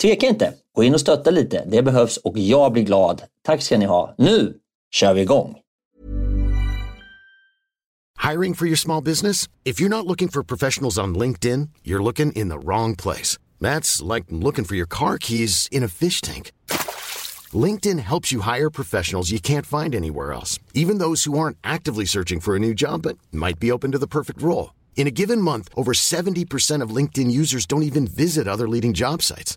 tveka inte. Gå in och stötta lite. Det behövs och jag blir glad. Tack ska ni ha. Nu kör vi igång! Hiring for your small business? If you're not looking for professionals on LinkedIn, you're looking in the wrong place. That's like looking for your car keys in a fish tank. LinkedIn helps you hire professionals you can't find anywhere else, even those who aren't actively searching for a new job but might be open to the perfect role. In a given month, over 70% of LinkedIn users don't even visit other leading job sites.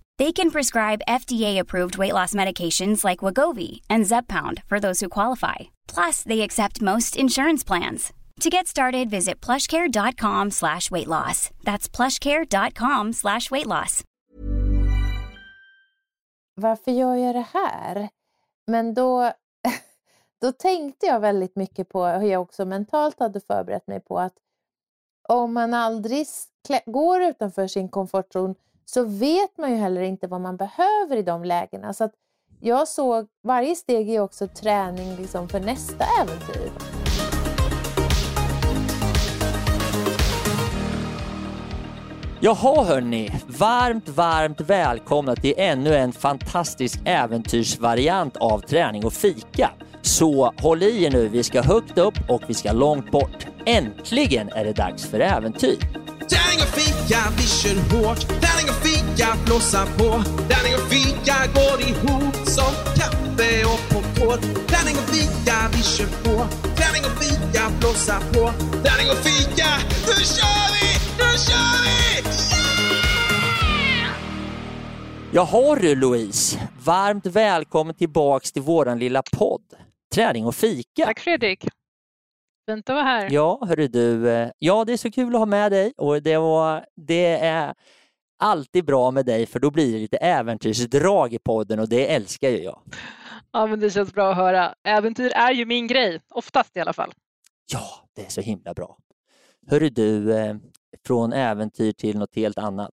They can prescribe FDA-approved weight loss medications like Wagovi and Zeppound for those who qualify. Plus, they accept most insurance plans. To get started, visit plushcare.com slash weight loss. That's plushcare.com slash weight loss. Varför gör jag det här? Men då, då tänkte jag väldigt mycket på hur jag också mentalt hade förberett mig på att om man aldrig går utanför sin komfortzon så vet man ju heller inte vad man behöver i de lägena. Så att jag såg, varje steg är också träning liksom för nästa äventyr. Jaha hörni, varmt, varmt välkomna till ännu en fantastisk äventyrsvariant av träning och fika. Så håll i er nu, vi ska högt upp och vi ska långt bort. Äntligen är det dags för äventyr. Tärning och fika, vi kör hårt. Tärning och fika, blåsa på. Tärning och fika går ihop som kaffe och popcorn. Tärning och fika, vi kör på. Tärning och fika, blåsa på. Tärning och fika, nu kör vi! Nu kör vi! Yeah! Jaha du Louise, varmt välkommen tillbaks till våran lilla podd. Träning och fika. Tack Fredrik. Fint att vara här. Ja, hörru du. Eh, ja, det är så kul att ha med dig och det, var, det är alltid bra med dig för då blir det lite äventyrsdrag i podden och det älskar ju jag. Ja, men det känns bra att höra. Äventyr är ju min grej, oftast i alla fall. Ja, det är så himla bra. Hörru du, eh, från äventyr till något helt annat.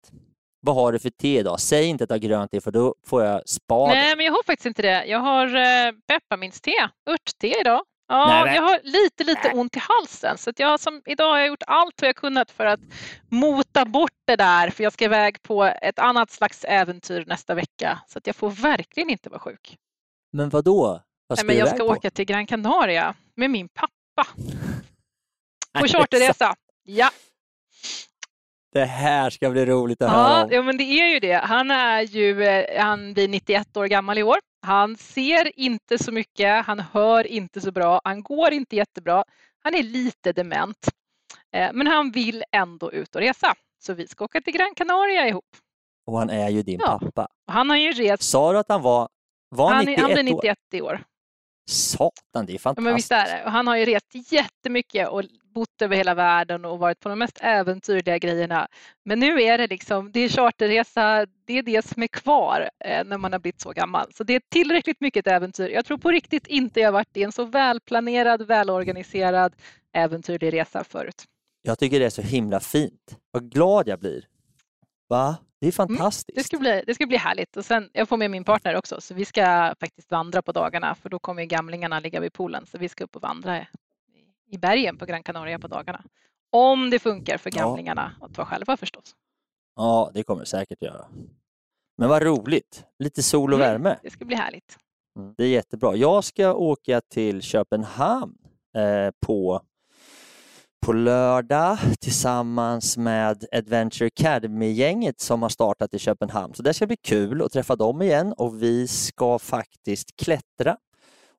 Vad har du för te idag? Säg inte att du har grönt te för då får jag spad. Nej, men jag har faktiskt inte det. Jag har eh, pepparmintste, örtte idag. Ja, Nej, jag har lite, lite ont i halsen så jag som, idag har jag gjort allt vad jag kunnat för att mota bort det där för jag ska iväg på ett annat slags äventyr nästa vecka så att jag får verkligen inte vara sjuk. Men vad då? Vad Nej, men jag ska på? åka till Gran Canaria med min pappa. På charterresa. Ja. Det här ska bli roligt att ja, höra om. Ja, men det är ju det. Han är ju, eh, han blir 91 år gammal i år han ser inte så mycket, han hör inte så bra, han går inte jättebra. Han är lite dement. Eh, men han vill ändå ut och resa. Så vi ska åka till Gran Canaria ihop. Och han är ju din ja. pappa. Han har ju rest. Sa du att han var, var han, 91 Han blir 91 år? i år. Satan, det är fantastiskt. Ja, men visst är det. Och han har ju rest jättemycket och bott över hela världen och varit på de mest äventyrliga grejerna. Men nu är det liksom, det är charterresa, det är det som är kvar eh, när man har blivit så gammal. Så det är tillräckligt mycket äventyr. Jag tror på riktigt inte jag varit i en så välplanerad, välorganiserad, äventyrlig resa förut. Jag tycker det är så himla fint. Vad glad jag blir. Va? Det är fantastiskt. Mm, det, ska bli, det ska bli härligt. Och sen, jag får med min partner också, så vi ska faktiskt vandra på dagarna, för då kommer gamlingarna ligga vid poolen, så vi ska upp och vandra i bergen på Gran Canaria på dagarna. Om det funkar för gamlingarna ja. att vara själva förstås. Ja, det kommer det säkert göra. Men vad roligt! Lite sol och mm, värme. Det ska bli härligt. Mm, det är jättebra. Jag ska åka till Köpenhamn eh, på på lördag tillsammans med Adventure Academy-gänget som har startat i Köpenhamn. Så det ska bli kul att träffa dem igen och vi ska faktiskt klättra.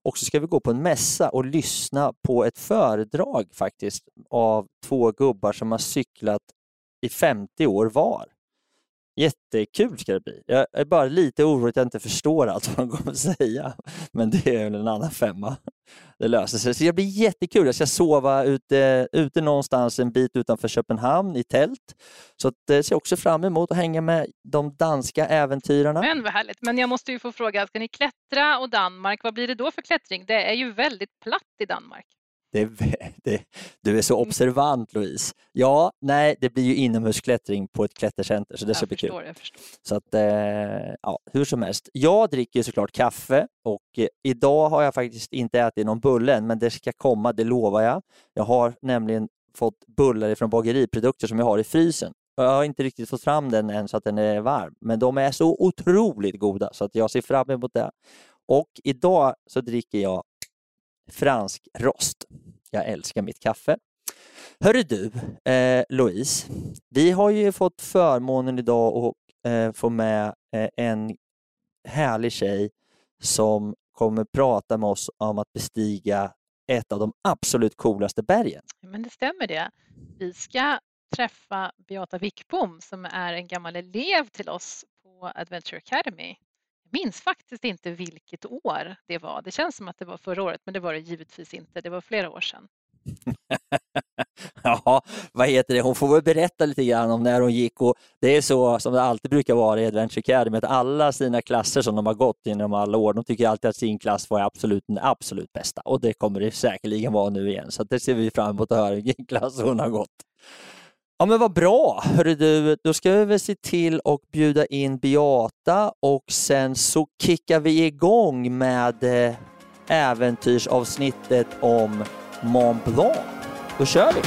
Och så ska vi gå på en mässa och lyssna på ett föredrag faktiskt av två gubbar som har cyklat i 50 år var. Jättekul ska det bli. Jag är bara lite orolig att jag inte förstår allt vad de kommer att säga. Men det är väl en annan femma. Det löser sig. Så det blir jättekul. Jag ska sova ute, ute någonstans en bit utanför Köpenhamn i tält. Så det eh, ser jag också fram emot att hänga med de danska äventyrarna. Men vad härligt. Men jag måste ju få fråga, ska ni klättra och Danmark, vad blir det då för klättring? Det är ju väldigt platt i Danmark. Det, det, du är så observant Louise. Ja, nej, det blir ju inomhusklättring på ett klättercenter så det ska bli kul. Jag förstår. Så att, eh, ja, hur som helst. Jag dricker såklart kaffe och eh, idag har jag faktiskt inte ätit någon bulle än, men det ska komma, det lovar jag. Jag har nämligen fått bullar från bageriprodukter som jag har i frysen. Jag har inte riktigt fått fram den än så att den är varm, men de är så otroligt goda så att jag ser fram emot det. Och idag så dricker jag fransk rost. Jag älskar mitt kaffe. Hörru du, eh, Louise, vi har ju fått förmånen idag att eh, få med eh, en härlig tjej som kommer prata med oss om att bestiga ett av de absolut coolaste bergen. Men det stämmer det. Vi ska träffa Beata Wickbom som är en gammal elev till oss på Adventure Academy jag minns faktiskt inte vilket år det var. Det känns som att det var förra året, men det var det givetvis inte. Det var flera år sedan. ja, vad heter det? Hon får väl berätta lite grann om när hon gick och det är så som det alltid brukar vara i Adventure Academy att alla sina klasser som de har gått genom alla år, de tycker alltid att sin klass var absolut den absolut bästa och det kommer det säkerligen vara nu igen. Så det ser vi fram emot att höra vilken klass hon har gått. Ja men vad bra! Hörru du, då ska vi väl se till att bjuda in Beata och sen så kickar vi igång med eh, äventyrsavsnittet om Mont Blanc. Då kör vi!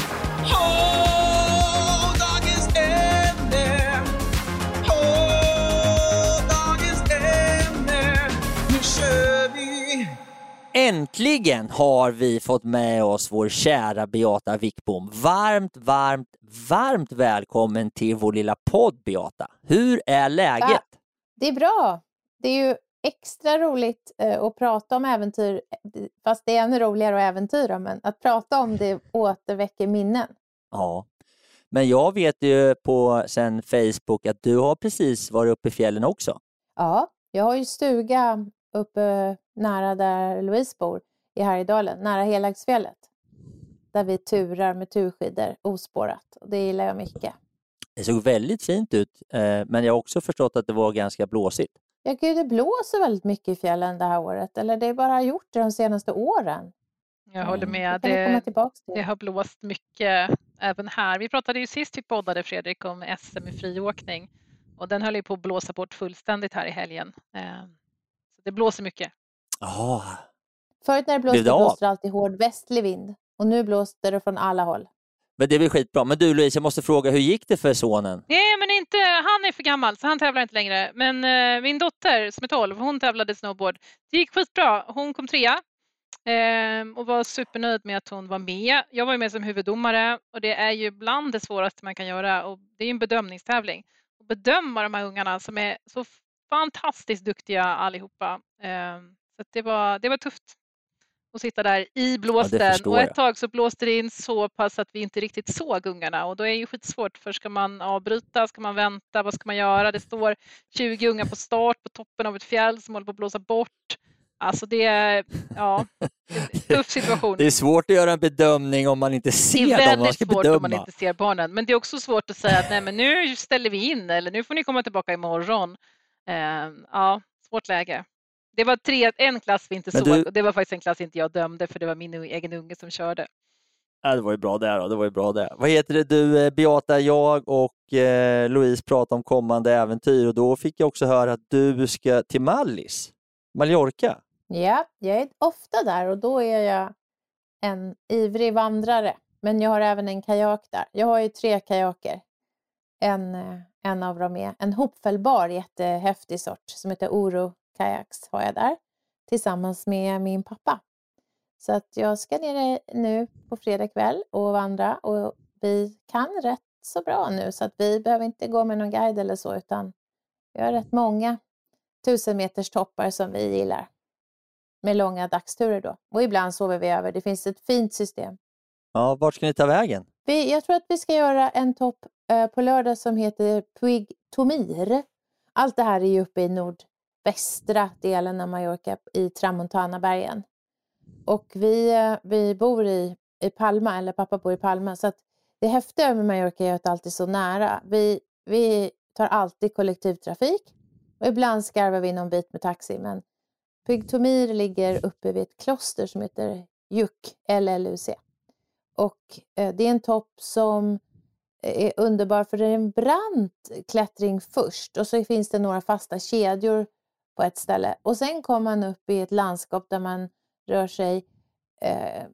Äntligen har vi fått med oss vår kära Beata Wickbom. Varmt, varmt, varmt välkommen till vår lilla podd Beata. Hur är läget? Ja, det är bra. Det är ju extra roligt eh, att prata om äventyr, fast det är ännu roligare att äventyra, men att prata om det återväcker minnen. Ja, men jag vet ju på sen Facebook att du har precis varit uppe i fjällen också. Ja, jag har ju stuga uppe nära där Louise bor, i Härjedalen, nära Helagsfjället. Där vi turar med turskidor ospårat. Och det gillar jag mycket. Det såg väldigt fint ut, eh, men jag har också förstått att det var ganska blåsigt. Ja, gud, det blåser väldigt mycket i fjällen det här året. Eller det har bara gjort det de senaste åren. Jag håller mm. med. Det, det, det, har blåst mycket även här. Vi pratade ju sist vi poddade Fredrik om SM i friåkning och den höll ju på att blåsa bort fullständigt här i helgen. Det blåser mycket. Oh. Förut när det blåste det blåste det alltid hård västlig vind och nu blåste det från alla håll. Men det är väl skitbra. Men du Louise, jag måste fråga, hur gick det för sonen? Nej, men inte, han är för gammal så han tävlar inte längre. Men eh, min dotter som är 12, hon tävlade snowboard. Det gick skitbra. Hon kom trea eh, och var supernöjd med att hon var med. Jag var med som huvuddomare och det är ju bland det svåraste man kan göra och det är en bedömningstävling. Att bedöma de här ungarna som är så fantastiskt duktiga allihopa. Ehm, så det, var, det var tufft att sitta där i blåsten ja, och ett tag så blåste det in så pass att vi inte riktigt såg ungarna och då är det ju skitsvårt för ska man avbryta, ska man vänta, vad ska man göra? Det står 20 ungar på start på toppen av ett fjäll som håller på att blåsa bort. Alltså det är, ja, tuff situation. Det är svårt att göra en bedömning om man inte ser dem. Det är väldigt svårt bedöma. om man inte ser barnen. Men det är också svårt att säga att nej, men nu ställer vi in eller nu får ni komma tillbaka imorgon. Eh, ja, svårt läge. Det var tre, en klass vi inte men såg och det var faktiskt en klass inte jag dömde för det var min egen unge som körde. Ja, det var ju bra där då. Det var ju bra där. Vad heter det du eh, Beata, jag och eh, Louise pratade om kommande äventyr och då fick jag också höra att du ska till Mallis, Mallorca. Ja, jag är ofta där och då är jag en ivrig vandrare. Men jag har även en kajak där. Jag har ju tre kajaker. En, eh, en av dem är en hopfällbar jättehäftig sort som heter Oro Kajaks har jag där tillsammans med min pappa. Så att jag ska ner eh, nu på fredag kväll och vandra och vi kan rätt så bra nu så att vi behöver inte gå med någon guide eller så utan vi har rätt många tusen meters toppar som vi gillar med långa dagsturer då. Och ibland sover vi över. Det finns ett fint system. Ja, vart ska ni ta vägen? Vi, jag tror att vi ska göra en topp eh, på lördag som heter Puig Tomir. Allt det här är ju uppe i nordvästra delen av Mallorca i Tramontanabergen. Och vi, eh, vi bor i, i Palma, eller pappa bor i Palma, så att det häftiga med Mallorca är att allt är så nära. Vi, vi tar alltid kollektivtrafik och ibland skarvar vi någon bit med taxi, men Puig Tomir ligger uppe vid ett kloster som heter Juk, LLUC. Och eh, det är en topp som eh, är underbar för det är en brant klättring först och så finns det några fasta kedjor på ett ställe. Och sen kommer man upp i ett landskap där man rör sig eh,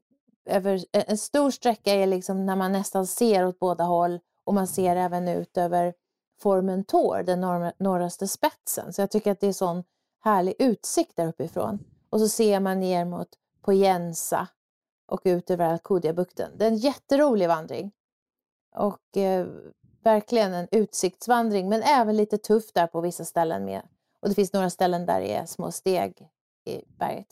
över eh, en stor sträcka är liksom när man nästan ser åt båda håll och man ser även ut över Formentor, den norr, norraste spetsen. Så jag tycker att det är sån härlig utsikt där uppifrån. Och så ser man ner mot Poyensa och ut över Alcudia-bukten. Det är en jätterolig vandring. Och eh, verkligen en utsiktsvandring, men även lite tufft där på vissa ställen med. Och det finns några ställen där det är små steg i berget.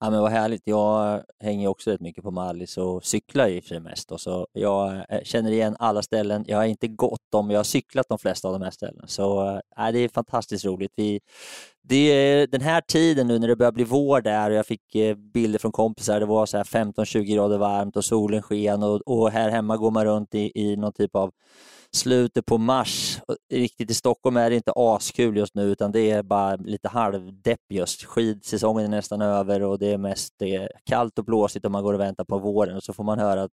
Ja, men vad härligt. Jag hänger också rätt mycket på Mallis och cyklar i för mest. mesta. Så jag eh, känner igen alla ställen. Jag har inte gått dem, jag har cyklat de flesta av de här ställena. Så äh, det är fantastiskt roligt. Vi, det är den här tiden nu när det börjar bli vår där och jag fick eh, bilder från kompisar. Det var 15-20 grader varmt och solen sken och, och, här hemma går man runt i, i någon typ av slutet på mars. Riktigt i Stockholm är det inte askul just nu utan det är bara lite halvdepp just. Skidsäsongen är nästan över och det är mest det är kallt och blåsigt och man går och väntar på våren och så får man höra att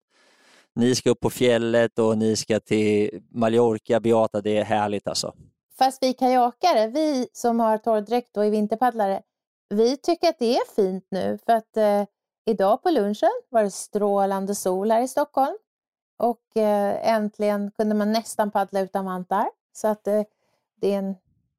ni ska upp på fjället och ni ska till Mallorca, Beata, det är härligt alltså. Fast vi kajakare, vi som har torrdräkt och är vinterpaddlare, vi tycker att det är fint nu för att eh, idag på lunchen var det strålande sol här i Stockholm och eh, äntligen kunde man nästan paddla utan vantar. Så att eh, det, är en,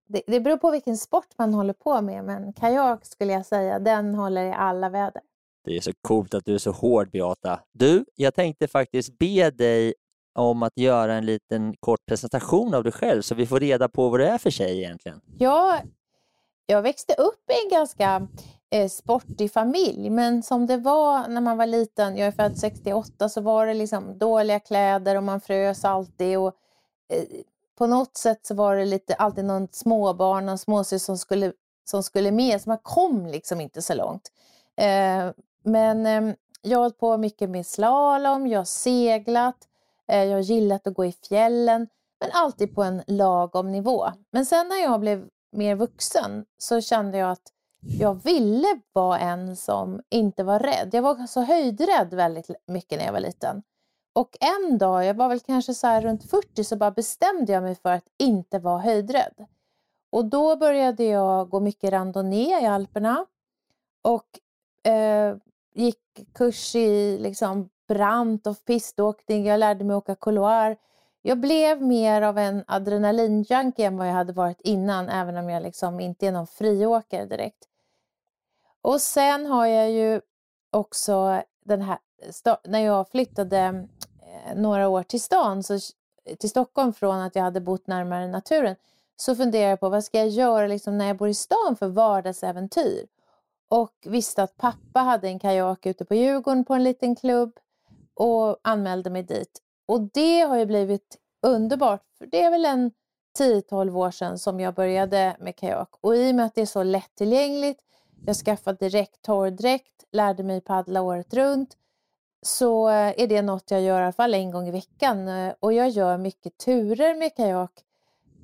det, det beror på vilken sport man håller på med, men kajak skulle jag säga, den håller i alla väder. Det är så coolt att du är så hård Beata. Du, jag tänkte faktiskt be dig om att göra en liten kort presentation av dig själv så vi får reda på vad du är för tjej egentligen. Ja, jag växte upp i en ganska eh, sportig familj. Men som det var när man var liten, jag är född 68, så var det liksom dåliga kläder och man frös alltid. Och, eh, på något sätt så var det lite, alltid någon småbarn, någon småsyster som skulle, som skulle med, så man kom liksom inte så långt. Eh, men eh, jag har hållit på mycket med slalom, jag har seglat, eh, jag har gillat att gå i fjällen, men alltid på en lagom nivå. Men sen när jag blev mer vuxen så kände jag att jag ville vara en som inte var rädd. Jag var så höjdrädd väldigt mycket när jag var liten. Och en dag, jag var väl kanske så runt 40, så bara bestämde jag mig för att inte vara höjdrädd. Och då började jag gå mycket randonnée i Alperna och eh, gick kurs i liksom brant och piståkning. Jag lärde mig åka couloir. Jag blev mer av en adrenalinjunkie än vad jag hade varit innan, även om jag liksom inte är någon friåkare direkt. Och sen har jag ju också den här, när jag flyttade eh, några år till stan, så, till Stockholm från att jag hade bott närmare naturen, så funderade jag på vad ska jag göra liksom när jag bor i stan för vardagsäventyr? Och visste att pappa hade en kajak ute på Djurgården på en liten klubb och anmälde mig dit. Och det har ju blivit underbart, för det är väl en 10-12 år sedan som jag började med kajak. Och i och med att det är så lättillgängligt jag skaffade direkt torrdräkt, lärde mig paddla året runt, så eh, är det något jag gör i alla fall en gång i veckan. Eh, och jag gör mycket turer med kajak.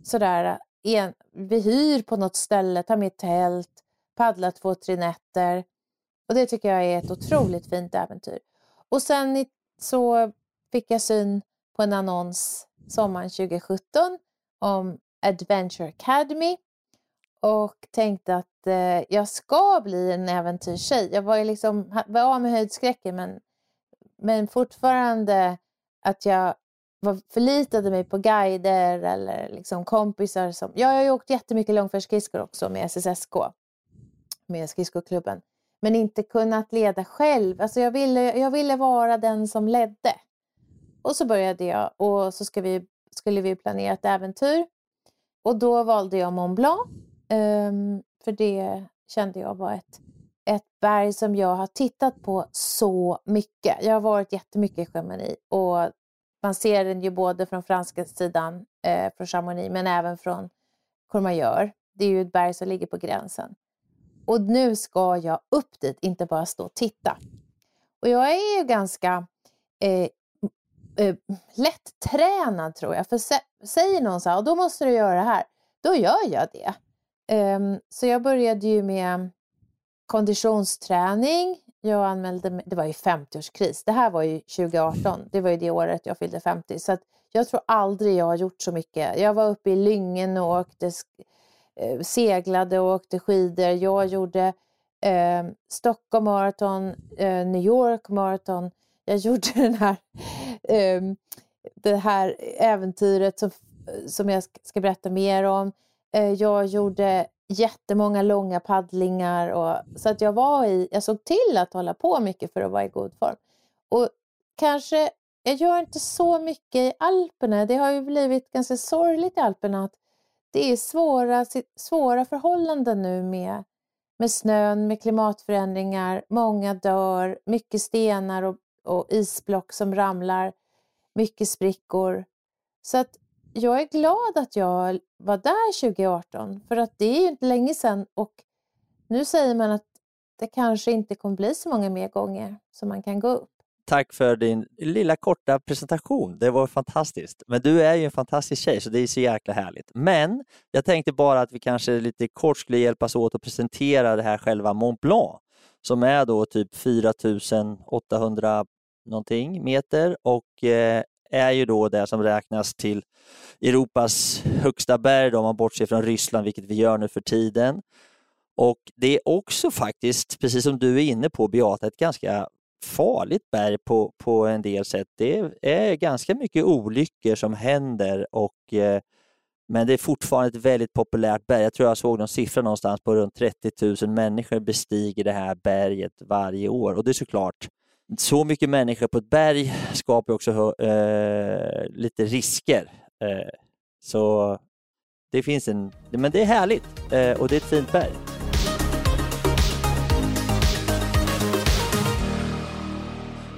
Sådär, eh, en, vi hyr på något ställe, tar med tält, paddlar två, tre nätter. Och det tycker jag är ett otroligt fint äventyr. Och sen så fick jag syn på en annons sommaren 2017 om Adventure Academy och tänkte att eh, jag ska bli en äventyrstjej. Jag var ju liksom, var av med höjdskräcken men, men fortfarande att jag var, förlitade mig på guider eller liksom kompisar. Som, ja, jag har ju åkt jättemycket långfärdsskridskor också med SSSK, med skridskoklubben. Men inte kunnat leda själv. Alltså jag, ville, jag ville vara den som ledde. Och så började jag och så ska vi, skulle vi planera ett äventyr. Och då valde jag Mont Blanc. Um, för det kände jag var ett, ett berg som jag har tittat på så mycket. Jag har varit jättemycket i Chamonix och man ser den ju både från franska sidan, eh, från Chamonix, men även från Courmayeur. Det är ju ett berg som ligger på gränsen. Och nu ska jag upp dit, inte bara stå och titta. Och jag är ju ganska eh, eh, lättränad tror jag. För säger någon så här, då måste du göra det här, då gör jag det. Um, så jag började ju med konditionsträning. Jag anmälde mig, det var ju 50-årskris. Det här var ju 2018. Det var ju det året jag fyllde 50. Så att jag tror aldrig jag har gjort så mycket. Jag var uppe i Lyngen och åkte, eh, seglade och åkte skidor. Jag gjorde eh, Stockholm Marathon, eh, New York Marathon. Jag gjorde den här, eh, det här äventyret som, som jag ska berätta mer om. Eh, jag gjorde jättemånga långa paddlingar. Och, så att jag, var i, jag såg till att hålla på mycket för att vara i god form. Och kanske, jag gör inte så mycket i Alperna. Det har ju blivit ganska sorgligt i Alperna att det är svåra, svåra förhållanden nu med, med snön, med klimatförändringar. Många dör, mycket stenar och, och isblock som ramlar, mycket sprickor. Så att jag är glad att jag var där 2018 för att det är ju inte länge sedan och nu säger man att det kanske inte kommer bli så många mer gånger som man kan gå upp. Tack för din lilla korta presentation. Det var fantastiskt. Men du är ju en fantastisk tjej så det är så jäkla härligt. Men jag tänkte bara att vi kanske lite kort skulle hjälpas åt att presentera det här själva Mont Blanc som är då typ 4800 någonting meter och eh, är ju då det som räknas till Europas högsta berg om man bortser från Ryssland, vilket vi gör nu för tiden. Och det är också faktiskt, precis som du är inne på Beata, ett ganska farligt berg på, på en del sätt. Det är ganska mycket olyckor som händer och eh, men det är fortfarande ett väldigt populärt berg. Jag tror jag såg någon siffra någonstans på runt 30 000 människor bestiger det här berget varje år och det är såklart så mycket människor på ett berg skapar också eh, lite risker. Eh, så det finns en, men det är härligt eh, och det är ett fint berg.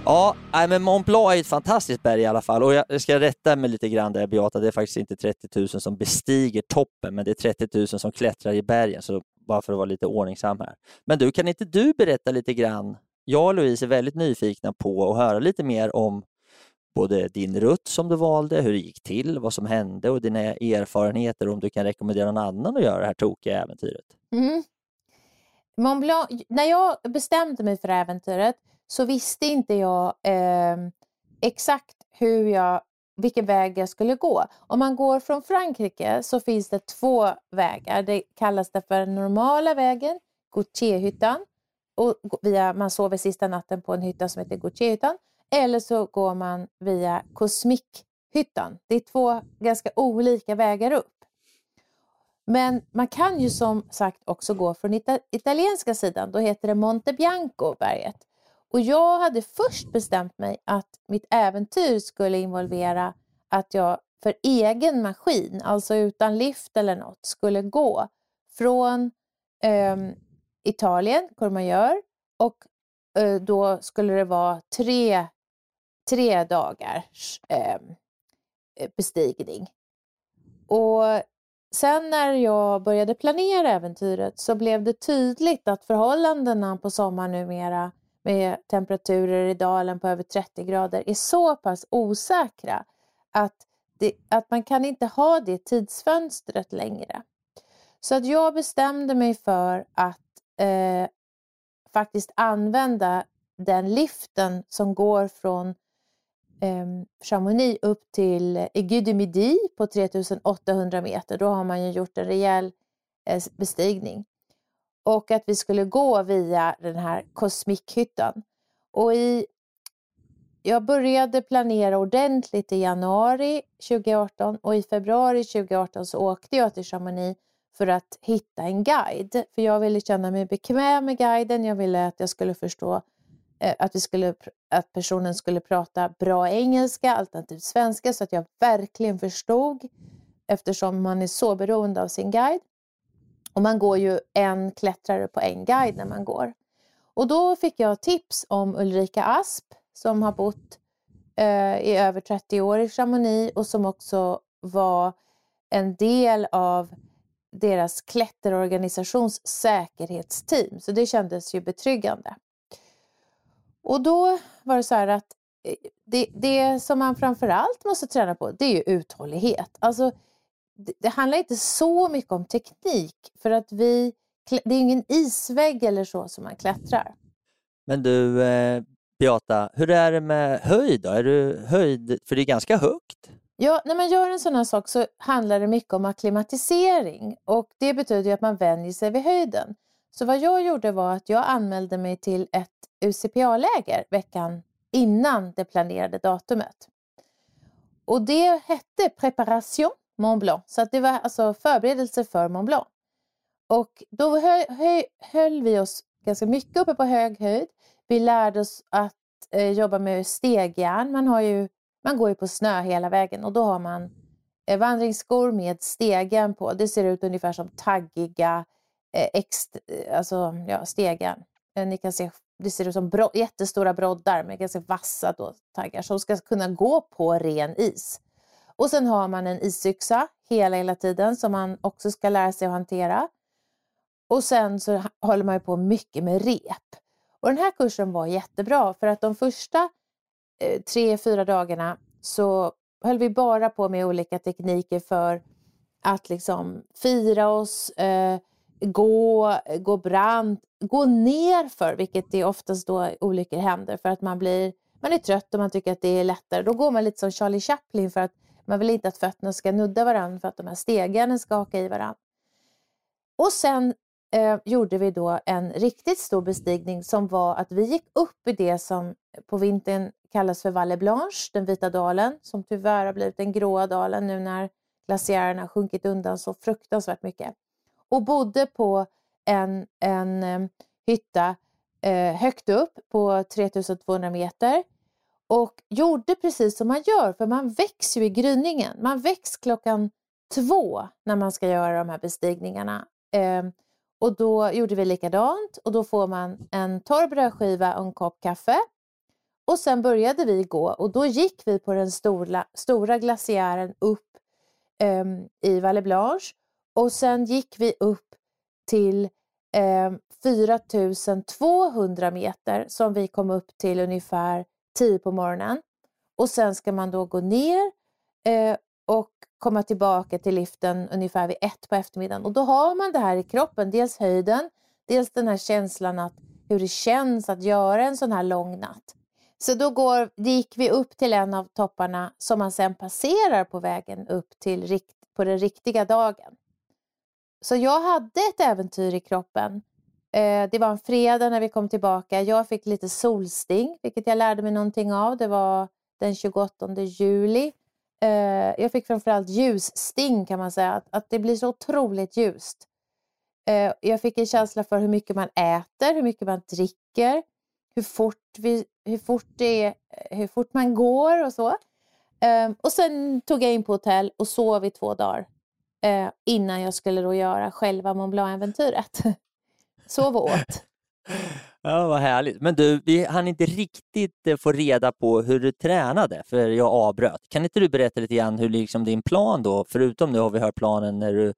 Ja, men Mont Blanc är ett fantastiskt berg i alla fall och jag ska rätta mig lite grann där Beata, det är faktiskt inte 30 000 som bestiger toppen, men det är 30 000 som klättrar i bergen, så bara för att vara lite ordningsam här. Men du, kan inte du berätta lite grann jag och Louise är väldigt nyfikna på att höra lite mer om både din rutt som du valde, hur det gick till, vad som hände och dina erfarenheter om du kan rekommendera någon annan att göra det här tokiga äventyret. Mm. Mont Blanc, när jag bestämde mig för äventyret så visste inte jag eh, exakt hur jag, vilken väg jag skulle gå. Om man går från Frankrike så finns det två vägar. Det kallas det för normala vägen, Gautierhyttan, och via, man sover sista natten på en hytta som heter Gautierhyttan eller så går man via Kosmikhyttan. Det är två ganska olika vägar upp. Men man kan ju som sagt också gå från ita italienska sidan, då heter det Monte Bianco berget. Och jag hade först bestämt mig att mitt äventyr skulle involvera att jag för egen maskin, alltså utan lift eller något, skulle gå från eh, Italien, Courmayeur, och eh, då skulle det vara tre, tre dagars ehm, eh, bestigning. Och sen när jag började planera äventyret så blev det tydligt att förhållandena på sommaren numera med temperaturer i dalen på över 30 grader är så pass osäkra att, det, att man kan inte ha det tidsfönstret längre. Så att jag bestämde mig för att eh, faktiskt använda den liften som går från eh, Chamonix upp till eh, Aiguille på 3800 meter. Då har man ju gjort en rejäl eh, bestigning. Och att vi skulle gå via den här kosmikhyttan. Och i, jag började planera ordentligt i januari 2018 och i februari 2018 så åkte jag till Chamonix för att hitta en guide. För jag ville känna mig bekväm med guiden. Jag ville att jag skulle förstå eh, att, vi skulle, att personen skulle prata bra engelska alternativt svenska så att jag verkligen förstod eftersom man är så beroende av sin guide. Och man går ju en klättrare på en guide när man går. Och då fick jag tips om Ulrika Asp som har bott eh, i över 30 år i Chamonix och som också var en del av deras klätterorganisations säkerhetsteam. Så det kändes ju betryggande. Och då var det så här att eh, det, det som man framförallt måste träna på det är ju uthållighet. Alltså, det, det handlar inte så mycket om teknik för att vi, det är ingen isvägg eller så som man klättrar. Men du eh, Beata, hur är det med höjd då? Är du höjd, för det är ganska högt? Ja, när man gör en sån här sak så handlar det mycket om akklimatisering och det betyder att man vänjer sig vid höjden. Så vad jag gjorde var att jag anmälde mig till ett UCPA-läger veckan innan det planerade datumet. Och det hette Preparation Mont Blanc, så att det var alltså förberedelse för Mont Blanc. Och då höll, höll vi oss ganska mycket uppe på hög höjd. Vi lärde oss att eh, jobba med stegjärn. Man har ju man går ju på snö hela vägen och då har man eh, vandringsskor med stegen på. Det ser ut ungefär som taggiga eh, eh, alltså, ja, stegen. Eh, ni kan se, det ser ut som bro, jättestora broddar med ganska vassa då, taggar som ska kunna gå på ren is. Och sen har man en isyxa hela, hela tiden som man också ska lära sig att hantera. Och sen så håller man ju på mycket med rep. Och den här kursen var jättebra för att de första Eh, tre, fyra dagarna så höll vi bara på med olika tekniker för att liksom fira oss, eh, gå, gå brant, gå ner för vilket det oftast då olyckor händer för att man blir man är trött och man tycker att det är lättare. Då går man lite som Charlie Chaplin för att man vill inte att fötterna ska nudda varandra för att de här stegen ska haka i varandra. Och sen eh, gjorde vi då en riktigt stor bestigning som var att vi gick upp i det som på vintern kallas för Valle Blanche, den vita dalen, som tyvärr har blivit den gråa dalen nu när glaciärerna sjunkit undan så fruktansvärt mycket. Och bodde på en, en um, hytta eh, högt upp på 3200 meter och gjorde precis som man gör, för man väcks ju i gryningen. Man väcks klockan två när man ska göra de här bestigningarna. Eh, och då gjorde vi likadant och då får man en torr brödskiva och en kopp kaffe och sen började vi gå och då gick vi på den stora, stora glaciären upp um, i Valle Blanche och sen gick vi upp till ehm, um, 4200 meter som vi kom upp till ungefär 10 på morgonen. Och sen ska man då gå ner uh, och komma tillbaka till liften ungefär vid ett på eftermiddagen. Och då har man det här i kroppen, dels höjden, dels den här känslan att hur det känns att göra en sån här lång natt. Så då går, gick vi upp till en av topparna som man sen passerar på vägen upp till på den riktiga dagen. Så jag hade ett äventyr i kroppen. Eh, det var en fredag när vi kom tillbaka. Jag fick lite solsting, vilket jag lärde mig någonting av. Det var den 28 juli. Eh, jag fick framförallt ljussting kan man säga, att, det blir så otroligt ljust. Eh, jag fick en känsla för hur mycket man äter, hur mycket man dricker, hur fort, vi, hur fort, det är, eh, hur fort man går och så. Um, och sen tog jag in på hotell och sov i två dagar uh, innan jag skulle då göra själva Mont Blanc-äventyret. sov och åt. Ja, vad härligt. Men du, vi hann inte riktigt eh, få reda på hur du tränade, för jag avbröt. Kan inte du berätta lite grann hur liksom din plan då, förutom nu har vi hört planen när du,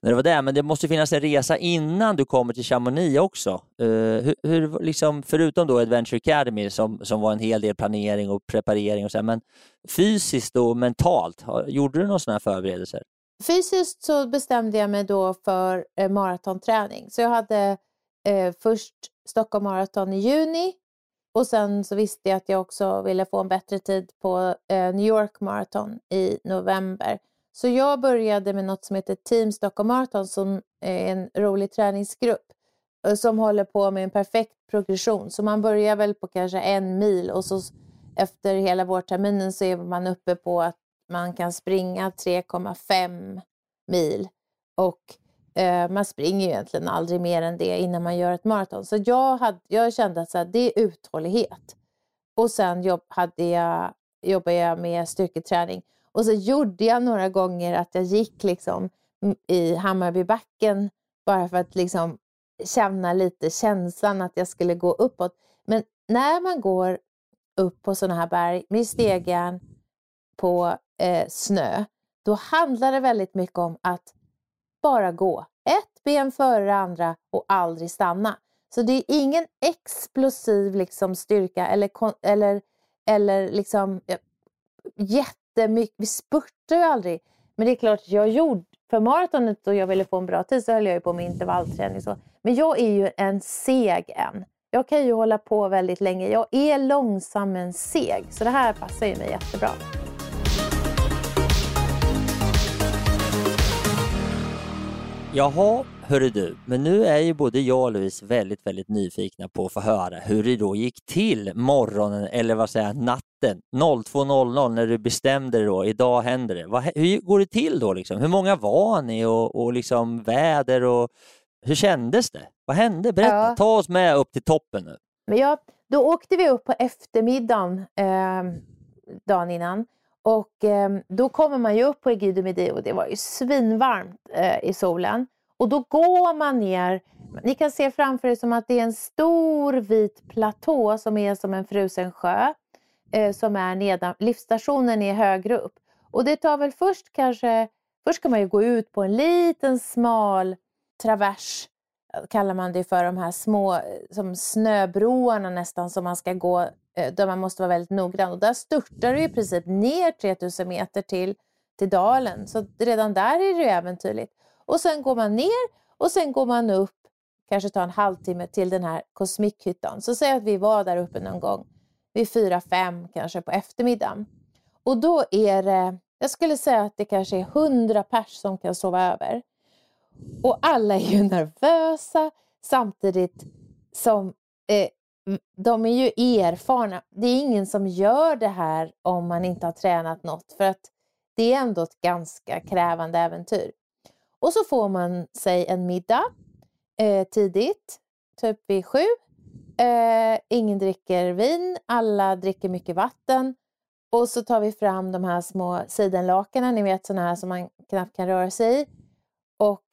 när du var där, men det måste finnas en resa innan du kommer till Chamonix också. Uh, hur, hur, liksom, förutom då Adventure Academy som, som var en hel del planering och preparering och så, här, men fysiskt och mentalt, gjorde du några sådana här förberedelser? Fysiskt så bestämde jag mig då för eh, maratonträning. Så jag hade eh, först Stockholm Marathon i juni och sen så visste jag att jag också ville få en bättre tid på eh, New York Marathon i november. Så jag började med något som heter Team Stockholm Marathon som är en rolig träningsgrupp eh, som håller på med en perfekt progression. Så man börjar väl på kanske en mil och så efter hela vårterminen så är man uppe på att man kan springa 3,5 mil och Eh, man springer ju egentligen aldrig mer än det innan man gör ett maraton. Så jag, hade, jag kände att så här, det är uthållighet. Och sen jobb, hade jag, jobbade jag med styrketräning. Och så gjorde jag några gånger att jag gick liksom i Hammarbybacken bara för att liksom känna lite känslan att jag skulle gå uppåt. Men när man går upp på sådana här berg med stegen på eh, snö, då handlar det väldigt mycket om att bara gå. Ett ben före det andra och aldrig stanna. Så det är ingen explosiv liksom styrka eller, eller, eller liksom jättemycket. Vi spurtar ju aldrig. Men det är klart, jag gjorde för maratonet och jag ville få en bra tid så höll jag ju på med intervallträning. Så. Men jag är ju en seg en. Jag kan ju hålla på väldigt länge. Jag är långsam men seg. Så det här passar ju mig jättebra. Jaha, hörru du, men nu är ju både jag och Louise väldigt, väldigt nyfikna på att få höra hur det då gick till morgonen, eller vad säger jag, natten 02.00 när du bestämde dig då, idag händer det. Vad, hur går det till då liksom? Hur många var ni och, och liksom väder och hur kändes det? Vad hände? Berätta, ja. ta oss med upp till toppen nu. Men ja, då åkte vi upp på eftermiddagen eh, dagen innan och eh, då kommer man ju upp på Egidio Midi och det var ju svinvarmt eh, i solen. Och då går man ner, ni kan se framför er som att det är en stor vit platå som är som en frusen sjö. Eh, som är nedan, livsstationen är högre upp. Och det tar väl först kanske, först ska man ju gå ut på en liten smal travers kallar man det för, de här små eh, som snöbroarna nästan som man ska gå, Eh, där man måste vara väldigt noggrann. Och där störtar du i princip ner 3000 meter till, till dalen, så redan där är det äventyrligt. Och sen går man ner och sen går man upp, kanske tar en halvtimme till den här kosmikhyttan. Så säg att vi var där uppe någon gång vid fyra fem kanske på eftermiddagen. Och då är det, jag skulle säga att det kanske är 100 pers som kan sova över. Och alla är ju nervösa samtidigt som eh, de är ju erfarna. Det är ingen som gör det här om man inte har tränat något för att det är ändå ett ganska krävande äventyr. Och så får man sig en middag eh, tidigt, typ vid sju. Eh, ingen dricker vin, alla dricker mycket vatten. Och så tar vi fram de här små sidenlakanen, ni vet sådana här som man knappt kan röra sig i. Och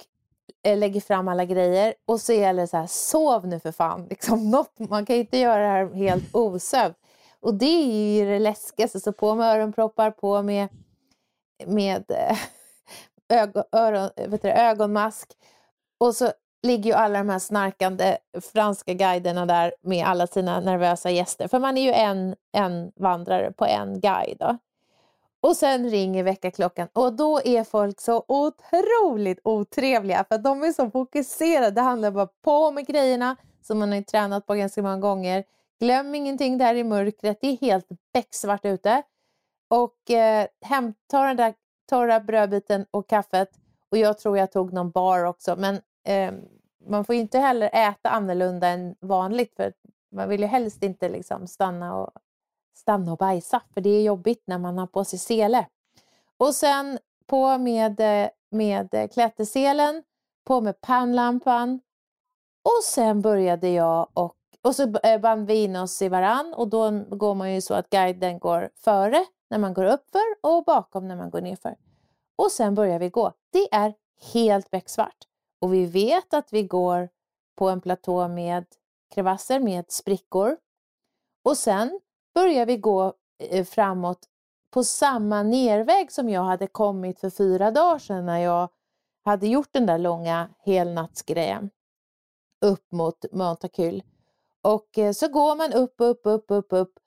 Eh, lägger fram alla grejer och så är det så här, sov nu för fan. Liksom något, man kan ju inte göra det här helt osövd. Och det är ju det läskigaste, så på med öronproppar, på med, med eh, ögon, öron, eh, vet du, ögonmask. Och så ligger ju alla de här snarkande franska guiderna där med alla sina nervösa gäster. För man är ju en, en vandrare på en guide. Då. Och sen ringer väckarklockan och då är folk så otroligt otrevliga för de är så fokuserade. Det handlar bara på med grejerna som man har tränat på ganska många gånger. Glöm ingenting där i mörkret. Det är helt becksvart ute. Och eh, hämta den där torra brödbiten och kaffet. Och jag tror jag tog någon bar också. Men eh, man får inte heller äta annorlunda än vanligt för man vill ju helst inte liksom stanna och stanna och bajsa, för det är jobbigt när man har på sig sele. Och sen på med, eh, med klätterselen, på med pannlampan och sen började jag och, och så eh, band vi in oss i varann och då går man ju så att guiden går före när man går uppför och bakom när man går nerför. Och sen börjar vi gå. Det är helt becksvart och vi vet att vi går på en platå med krevasser med sprickor. Och sen börjar vi gå eh, framåt på samma nerväg som jag hade kommit för fyra dagar sedan när jag hade gjort den där långa helnattsgrejen upp mot Montakyl. Och eh, så går man upp, upp, upp, upp, upp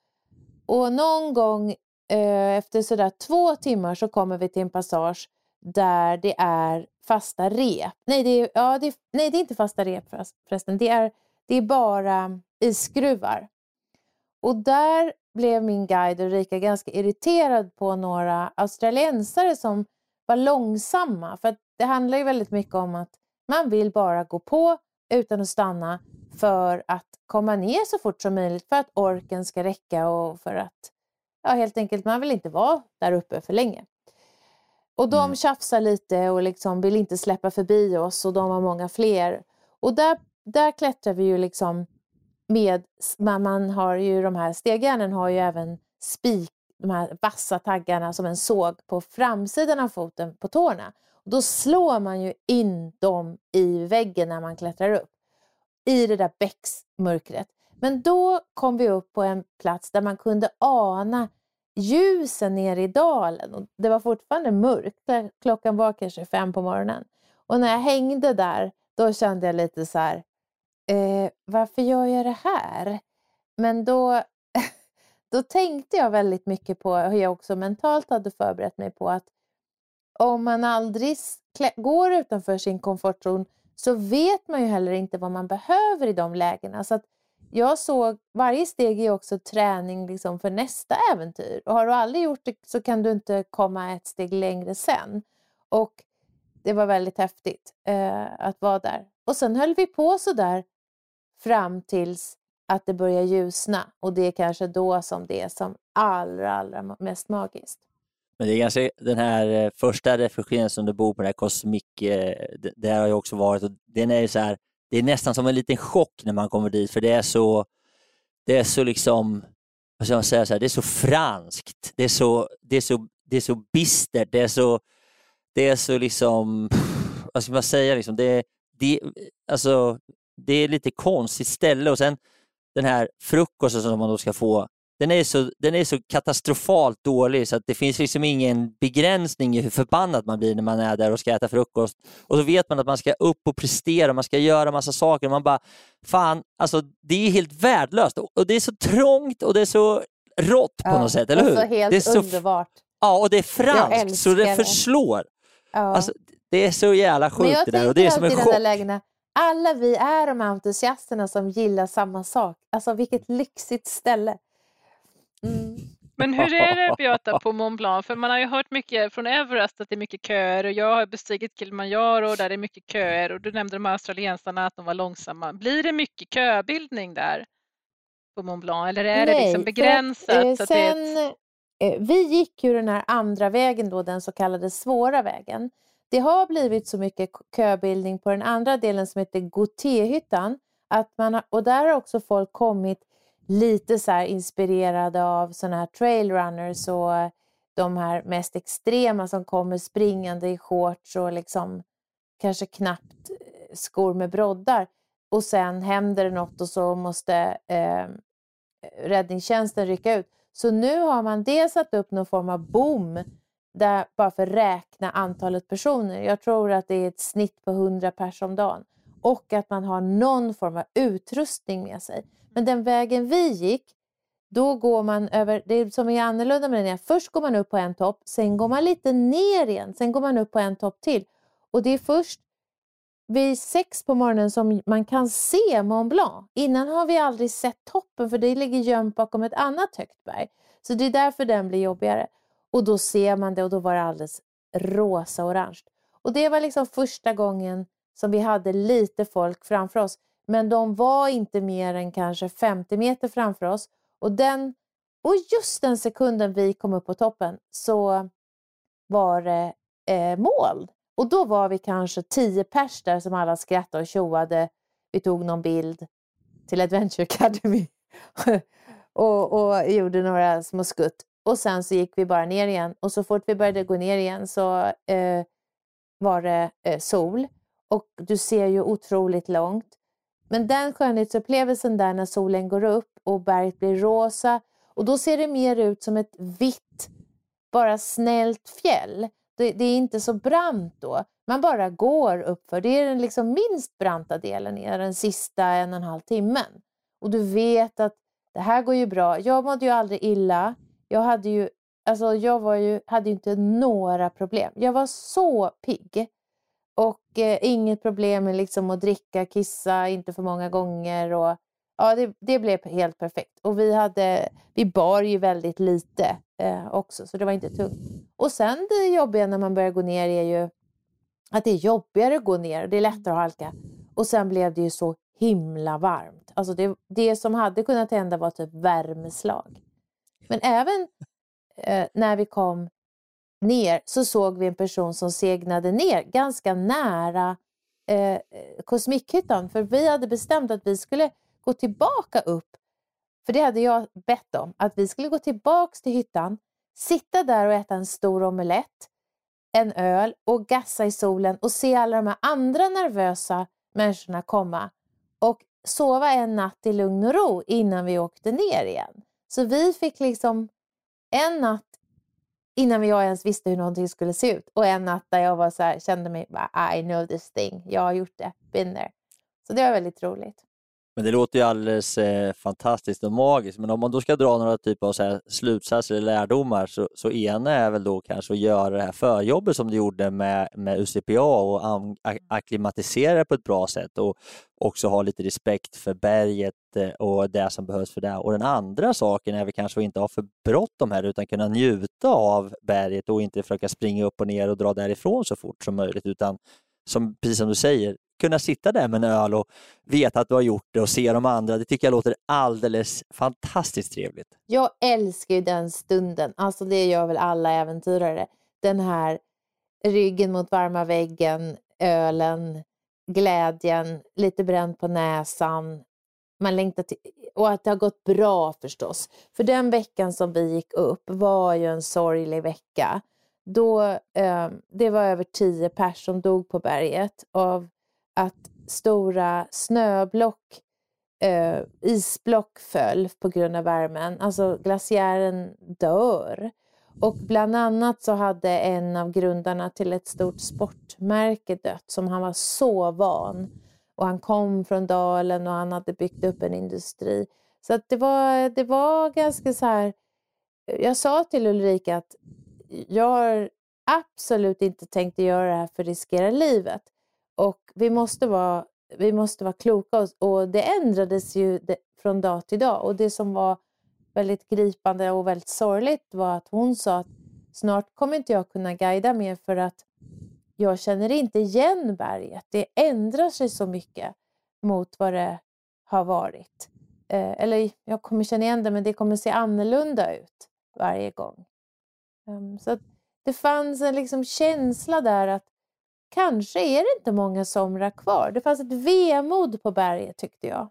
och någon gång eh, efter sådär två timmar så kommer vi till en passage där det är fasta rep. Nej, det är, ja, det, nej, det är inte fasta rep förresten. Det är, det är bara isskruvar. Och där blev min guide Ulrika ganska irriterad på några australiensare som var långsamma. För det handlar ju väldigt mycket om att man vill bara gå på utan att stanna för att komma ner så fort som möjligt för att orken ska räcka och för att ja, helt enkelt man vill inte vara där uppe för länge. Och de mm. tjafsar lite och liksom vill inte släppa förbi oss och de har många fler. Och där, där klättrar vi ju liksom med, man har ju de här stegjärnen har ju även spik, de här vassa taggarna som en såg på framsidan av foten på tårna. Och då slår man ju in dem i väggen när man klättrar upp i det där bäcksmörkret. Men då kom vi upp på en plats där man kunde ana ljusen nere i dalen. Och det var fortfarande mörkt, klockan var kanske fem på morgonen. Och när jag hängde där, då kände jag lite så här, eh, varför gör jag det här? Men då, då tänkte jag väldigt mycket på hur jag också mentalt hade förberett mig på att om man aldrig går utanför sin komfortzon så vet man ju heller inte vad man behöver i de lägena. Så att jag såg, varje steg är också träning liksom för nästa äventyr. Och har du aldrig gjort det så kan du inte komma ett steg längre sen. Och det var väldigt häftigt eh, att vara där. Och sen höll vi på så där fram tills att det börjar ljusna. Och det är kanske då som det är som allra, allra mest magiskt. Men det är kanske den här första reflektionen som du bor på, den här kosmik, det har jag också varit och den är så här, det är nästan som en liten chock när man kommer dit för det är så, det är så liksom, vad ska man säga, så här, det är så franskt, det är så, det är så, det är så bistert, det är så, det är så liksom, vad ska man säga, liksom, det, det, alltså, det är lite konstigt ställe och sen den här frukosten som man då ska få den är, så, den är så katastrofalt dålig så att det finns liksom ingen begränsning i hur förbannad man blir när man är där och ska äta frukost. Och så vet man att man ska upp och prestera, man ska göra massa saker och man bara, fan, alltså det är helt värdelöst. Och det är så trångt och det är så rått på ja, något sätt, eller hur? Så helt det är så, underbart. Ja, och det är franskt så det förslår. Ja. Alltså, det är så jävla sjukt det där. Och det är som en chock. Alla vi är de entusiasterna som gillar samma sak. Alltså vilket lyxigt ställe. Mm. Men hur är det Beata på Mont Blanc? För man har ju hört mycket från Everest att det är mycket köer och jag har bestigit Kilimanjaro där det är mycket köer och du nämnde de här australiensarna att de var långsamma. Blir det mycket köbildning där på Mont Blanc eller är Nej, det liksom begränsat? Att, eh, så att sen, ett... eh, vi gick ju den här andra vägen då, den så kallade svåra vägen. Det har blivit så mycket köbildning på den andra delen som heter Gotéhyttan. att man har, och där har också folk kommit lite så inspirerade av sådana här trailrunners och de här mest extrema som kommer springande i shorts och liksom kanske knappt eh, skor med broddar. Och sen händer det något och så måste eh, räddningstjänsten rycka ut. Så nu har man dels satt upp någon form av bom där, bara för att räkna antalet personer. Jag tror att det är ett snitt på 100 personer om dagen. Och att man har någon form av utrustning med sig. Men den vägen vi gick, då går man över, det som är annorlunda med den är, först går man upp på en topp, sen går man lite ner igen, sen går man upp på en topp till. Och det är först vid sex på morgonen som man kan se Mont Blanc. Innan har vi aldrig sett toppen för det ligger gömt bakom ett annat högt berg. Så det är därför den blir jobbigare. Och då ser man det och då var det alldeles rosa-orange. Och det var liksom första gången som vi hade lite folk framför oss. Men de var inte mer än kanske 50 meter framför oss. Och, den, och just den sekunden vi kom upp på toppen så var det eh, mål. Och då var vi kanske 10 pers där som alla skrattade och tjoade. Vi tog någon bild till Adventure Academy och, och gjorde några små skutt. Och sen så gick vi bara ner igen. Och så fort vi började gå ner igen så eh, var det eh, sol. Och du ser ju otroligt långt. men den skönhetsupplevelsen där när solen går upp och berget blir rosa och då ser det mer ut som ett vitt, bara snällt fjäll. Det, det är inte så brant då. Man bara går uppför. Det är den liksom minst branta delen, är den sista en och en halv timmen. Och du vet att det här går ju bra. Jag mådde ju aldrig illa. Jag hade ju, alltså jag var ju, hade ju inte några problem. Jag var så pigg. Och eh, inget problem med liksom att dricka, kissa, inte för många gånger. Och, ja, det, det blev helt perfekt. Och vi, hade, vi bar ju väldigt lite eh, också, så det var inte tungt. Och sen det jobbiga när man börjar gå ner är ju att det är jobbigare att gå ner, det är lättare att halka. Och sen blev det ju så himla varmt. Alltså det, det som hade kunnat hända var typ värmeslag. Men även eh, när vi kom ner så såg vi en person som segnade ner ganska nära eh, Kosmikhyttan. För vi hade bestämt att vi skulle gå tillbaka upp. För det hade jag bett om. Att vi skulle gå tillbaks till hyttan, sitta där och äta en stor omelett, en öl och gassa i solen och se alla de här andra nervösa människorna komma. Och sova en natt i lugn och ro innan vi åkte ner igen. Så vi fick liksom en natt innan jag ens visste hur någonting skulle se ut. Och en natt där jag var så här, kände mig, I know this thing, jag har gjort det, been there. Så det var väldigt roligt. Men det låter ju alldeles eh, fantastiskt och magiskt. Men om man då ska dra några typer av så här, slutsatser eller lärdomar så, så ena är väl då kanske att göra det här förjobbet som du gjorde med, med UCPA och akklimatisera det på ett bra sätt och också ha lite respekt för berget eh, och det som behövs för det. Och den andra saken är väl kanske att inte ha för bråttom här utan kunna njuta av berget och inte försöka springa upp och ner och dra därifrån så fort som möjligt utan som, precis som du säger, kunna sitta där med en öl och veta att du har gjort det och se de andra. Det tycker jag låter alldeles fantastiskt trevligt. Jag älskar ju den stunden. Alltså det gör väl alla äventyrare. Den här ryggen mot varma väggen, ölen, glädjen, lite bränd på näsan. Man längtar till, och att det har gått bra förstås. För den veckan som vi gick upp var ju en sorglig vecka. Då, eh, det var över tio personer som dog på berget av att stora snöblock, eh, isblock föll på grund av värmen. Alltså glaciären dör. Och bland annat så hade en av grundarna till ett stort sportmärke dött som han var så van. Och han kom från dalen och han hade byggt upp en industri. Så att det, var, det var ganska så här... Jag sa till Ulrika att jag har absolut inte tänkt att göra det här för att riskera livet. Och vi måste vara, vi måste vara kloka och, och det ändrades ju det, från dag till dag. Och det som var väldigt gripande och väldigt sorgligt var att hon sa att snart kommer inte jag kunna guida mer för att jag känner inte igen berget. Det ändrar sig så mycket mot vad det har varit. Eh, eller jag kommer känna igen det, men det kommer se annorlunda ut varje gång. Um, så det fanns en liksom känsla där att kanske är det inte många somrar kvar. Det fanns ett vemod på berget tyckte jag.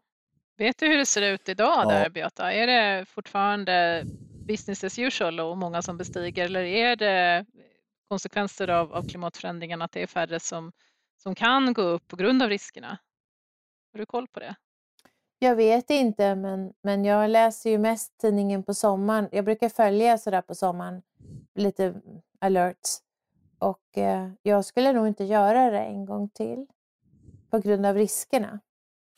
Vet du hur det ser ut idag ja. där Beata? Är det fortfarande business as usual och många som bestiger eller är det konsekvenser av, av klimatförändringarna att det är färre som, som kan gå upp på grund av riskerna? Har du koll på det? Jag vet inte, men, men jag läser ju mest tidningen på sommaren. Jag brukar följa sådär på sommaren, lite alerts. Och eh, jag skulle nog inte göra det en gång till på grund av riskerna.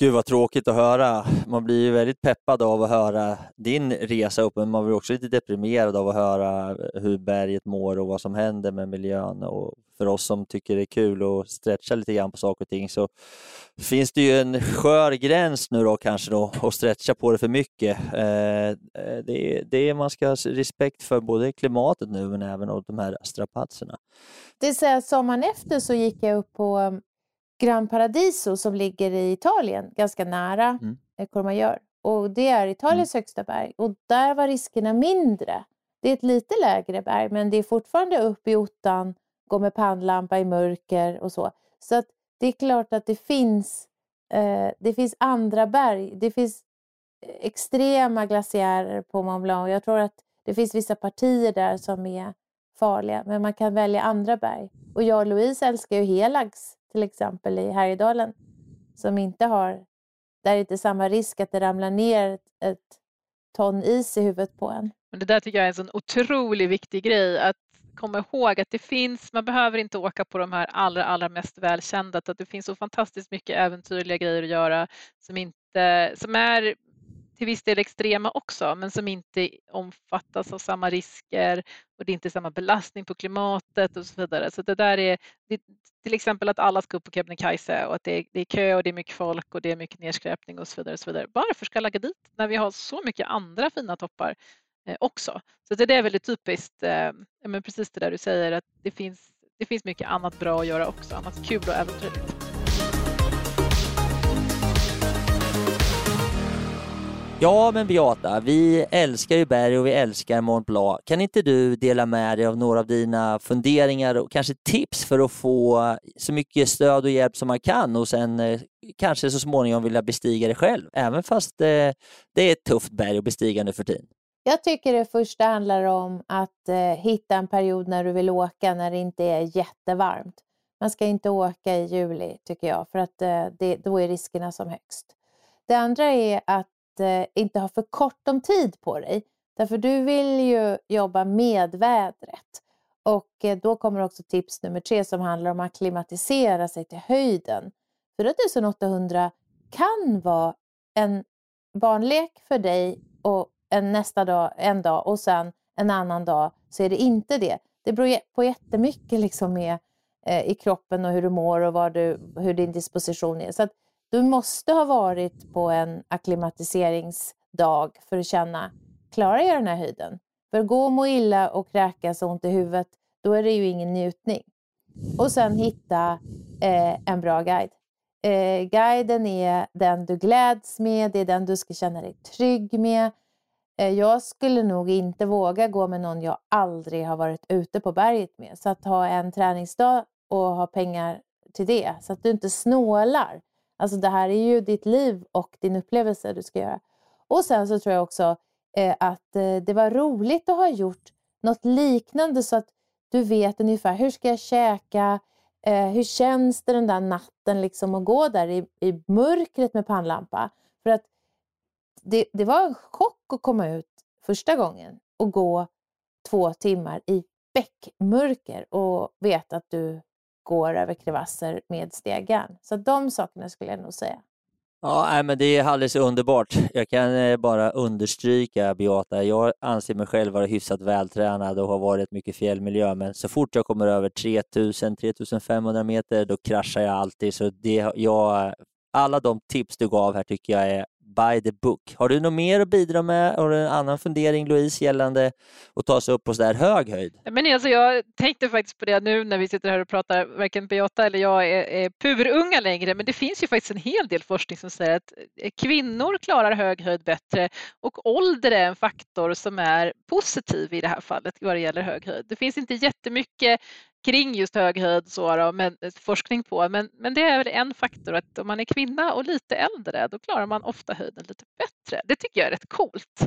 Gud vad tråkigt att höra. Man blir ju väldigt peppad av att höra din resa upp, men man blir också lite deprimerad av att höra hur berget mår och vad som händer med miljön. Och för oss som tycker det är kul att stretcha lite grann på saker och ting så finns det ju en skör gräns nu då kanske då att stretcha på det för mycket. Eh, det, är, det är, man ska ha respekt för både klimatet nu men även de här strapatserna. Det är så här, sommaren efter så gick jag upp på Gran Paradiso som ligger i Italien, ganska nära mm. Courmayeur. Och det är Italiens mm. högsta berg och där var riskerna mindre. Det är ett lite lägre berg men det är fortfarande upp i ottan, gå med pannlampa i mörker och så. Så att det är klart att det finns, eh, det finns andra berg. Det finns extrema glaciärer på Mont Blanc. Jag tror att det finns vissa partier där som är farliga men man kan välja andra berg. Och jag och Louise älskar ju Helags till exempel i Härjedalen som inte har där är inte samma risk att det ramlar ner ett, ton is i huvudet på en. Men det där tycker jag är en sån otroligt viktig grej att komma ihåg att det finns, man behöver inte åka på de här allra, allra mest välkända, att det finns så fantastiskt mycket äventyrliga grejer att göra som, inte, som är till viss del extrema också, men som inte omfattas av samma risker och det är inte samma belastning på klimatet och så vidare. Så det där är det, till exempel att alla ska upp på Kebnekaise och att det är, det är kö och det är mycket folk och det är mycket nedskräpning och så vidare. Och så vidare. Varför ska jag lägga dit när vi har så mycket andra fina toppar eh, också? Så det är väldigt typiskt, eh, men precis det där du säger att det finns, det finns mycket annat bra att göra också, annat kul och äventyrligt. Ja, men Beata, vi älskar ju berg och vi älskar Mont Blanc. Kan inte du dela med dig av några av dina funderingar och kanske tips för att få så mycket stöd och hjälp som man kan och sen eh, kanske så småningom vilja bestiga det själv, även fast eh, det är ett tufft berg att bestiga nu för tiden? Jag tycker det första handlar om att eh, hitta en period när du vill åka när det inte är jättevarmt. Man ska inte åka i juli tycker jag, för att eh, det, då är riskerna som högst. Det andra är att eh, inte ha för kort om tid på dig. Därför du vill ju jobba med vädret. Och eh, då kommer också tips nummer tre som handlar om att klimatisera sig till höjden. 4800 kan vara en barnlek för dig och en nästa dag, en dag och sen en annan dag så är det inte det. Det beror på jättemycket liksom med, eh, i kroppen och hur du mår och vad du, hur din disposition är. Så att du måste ha varit på en akklimatiseringsdag för att känna, klarar jag den här höjden? För gå och må illa och kräkas och ont i huvudet, då är det ju ingen njutning. Och sen hitta eh, en bra guide. Eh, guiden är den du gläds med, det är den du ska känna dig trygg med. Eh, jag skulle nog inte våga gå med någon jag aldrig har varit ute på berget med. Så att ha en träningsdag och ha pengar till det, så att du inte snålar. Alltså det här är ju ditt liv och din upplevelse du ska göra. Och sen så tror jag också eh, att eh, det var roligt att ha gjort något liknande så att du vet ungefär hur ska jag käka, eh, hur känns det den där natten liksom att gå där i, i mörkret med pannlampa. För att det, det var en chock att komma ut första gången och gå två timmar i bäckmörker och veta att du går över krevasser med stegen. Så de sakerna skulle jag nog säga. Ja, men det är alldeles underbart. Jag kan eh, bara understryka, Beata, jag anser mig själv vara hyfsat vältränad och har varit mycket fjällmiljö, men så fort jag kommer över 3000-3500 meter, då kraschar jag alltid. Så det, jag, alla de tips du gav här tycker jag är by the book. Har du något mer att bidra med? Har du en annan fundering Louise gällande att ta sig upp på så där hög höjd? Men alltså, jag tänkte faktiskt på det nu när vi sitter här och pratar, varken Beata eller jag är, är purunga längre, men det finns ju faktiskt en hel del forskning som säger att eh, kvinnor klarar hög höjd bättre och ålder är en faktor som är positiv i det här fallet vad det gäller hög höjd. Det finns inte jättemycket kring just hög höjd så då, med forskning på. Men, men det är väl en faktor att om man är kvinna och lite äldre då klarar man ofta höjden lite bättre. Det tycker jag är rätt coolt.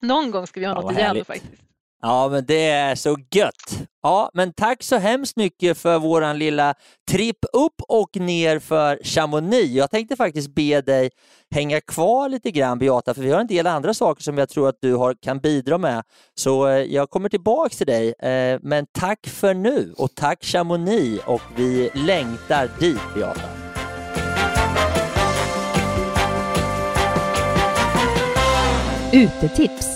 Någon gång ska vi ha ja, något igen faktiskt. Ja, men det är så gött. Ja, men tack så hemskt mycket för våran lilla tripp upp och ner för Chamonix. Jag tänkte faktiskt be dig hänga kvar lite grann Beata, för vi har en del andra saker som jag tror att du har, kan bidra med. Så eh, jag kommer tillbaks till dig. Eh, men tack för nu och tack Chamonix och vi längtar dit Beata. Utetips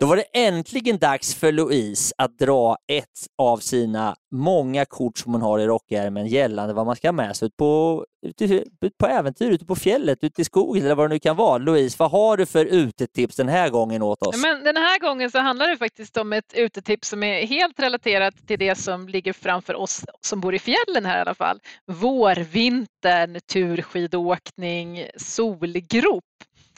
då var det äntligen dags för Louise att dra ett av sina många kort som hon har i rockärmen gällande vad man ska ha med sig ut på, ut på äventyr, ute på fjället, ute i skogen eller vad det nu kan vara. Louise, vad har du för utetips den här gången åt oss? Men den här gången så handlar det faktiskt om ett utetips som är helt relaterat till det som ligger framför oss som bor i fjällen här i alla fall. Vår, vinter, turskidåkning, solgrop.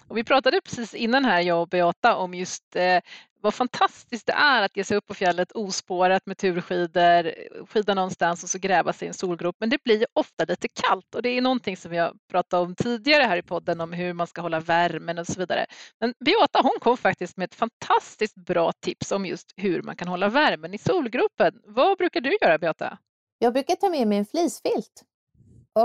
Och vi pratade precis innan här, jag och Beata, om just eh, vad fantastiskt det är att ge sig upp på fjället ospårat med turskidor, skida någonstans och så gräva sig i en solgrop. Men det blir ofta lite kallt och det är någonting som vi har pratat om tidigare här i podden om hur man ska hålla värmen och så vidare. Men Beata hon kom faktiskt med ett fantastiskt bra tips om just hur man kan hålla värmen i solgropen. Vad brukar du göra Beata? Jag brukar ta med mig en fleecefilt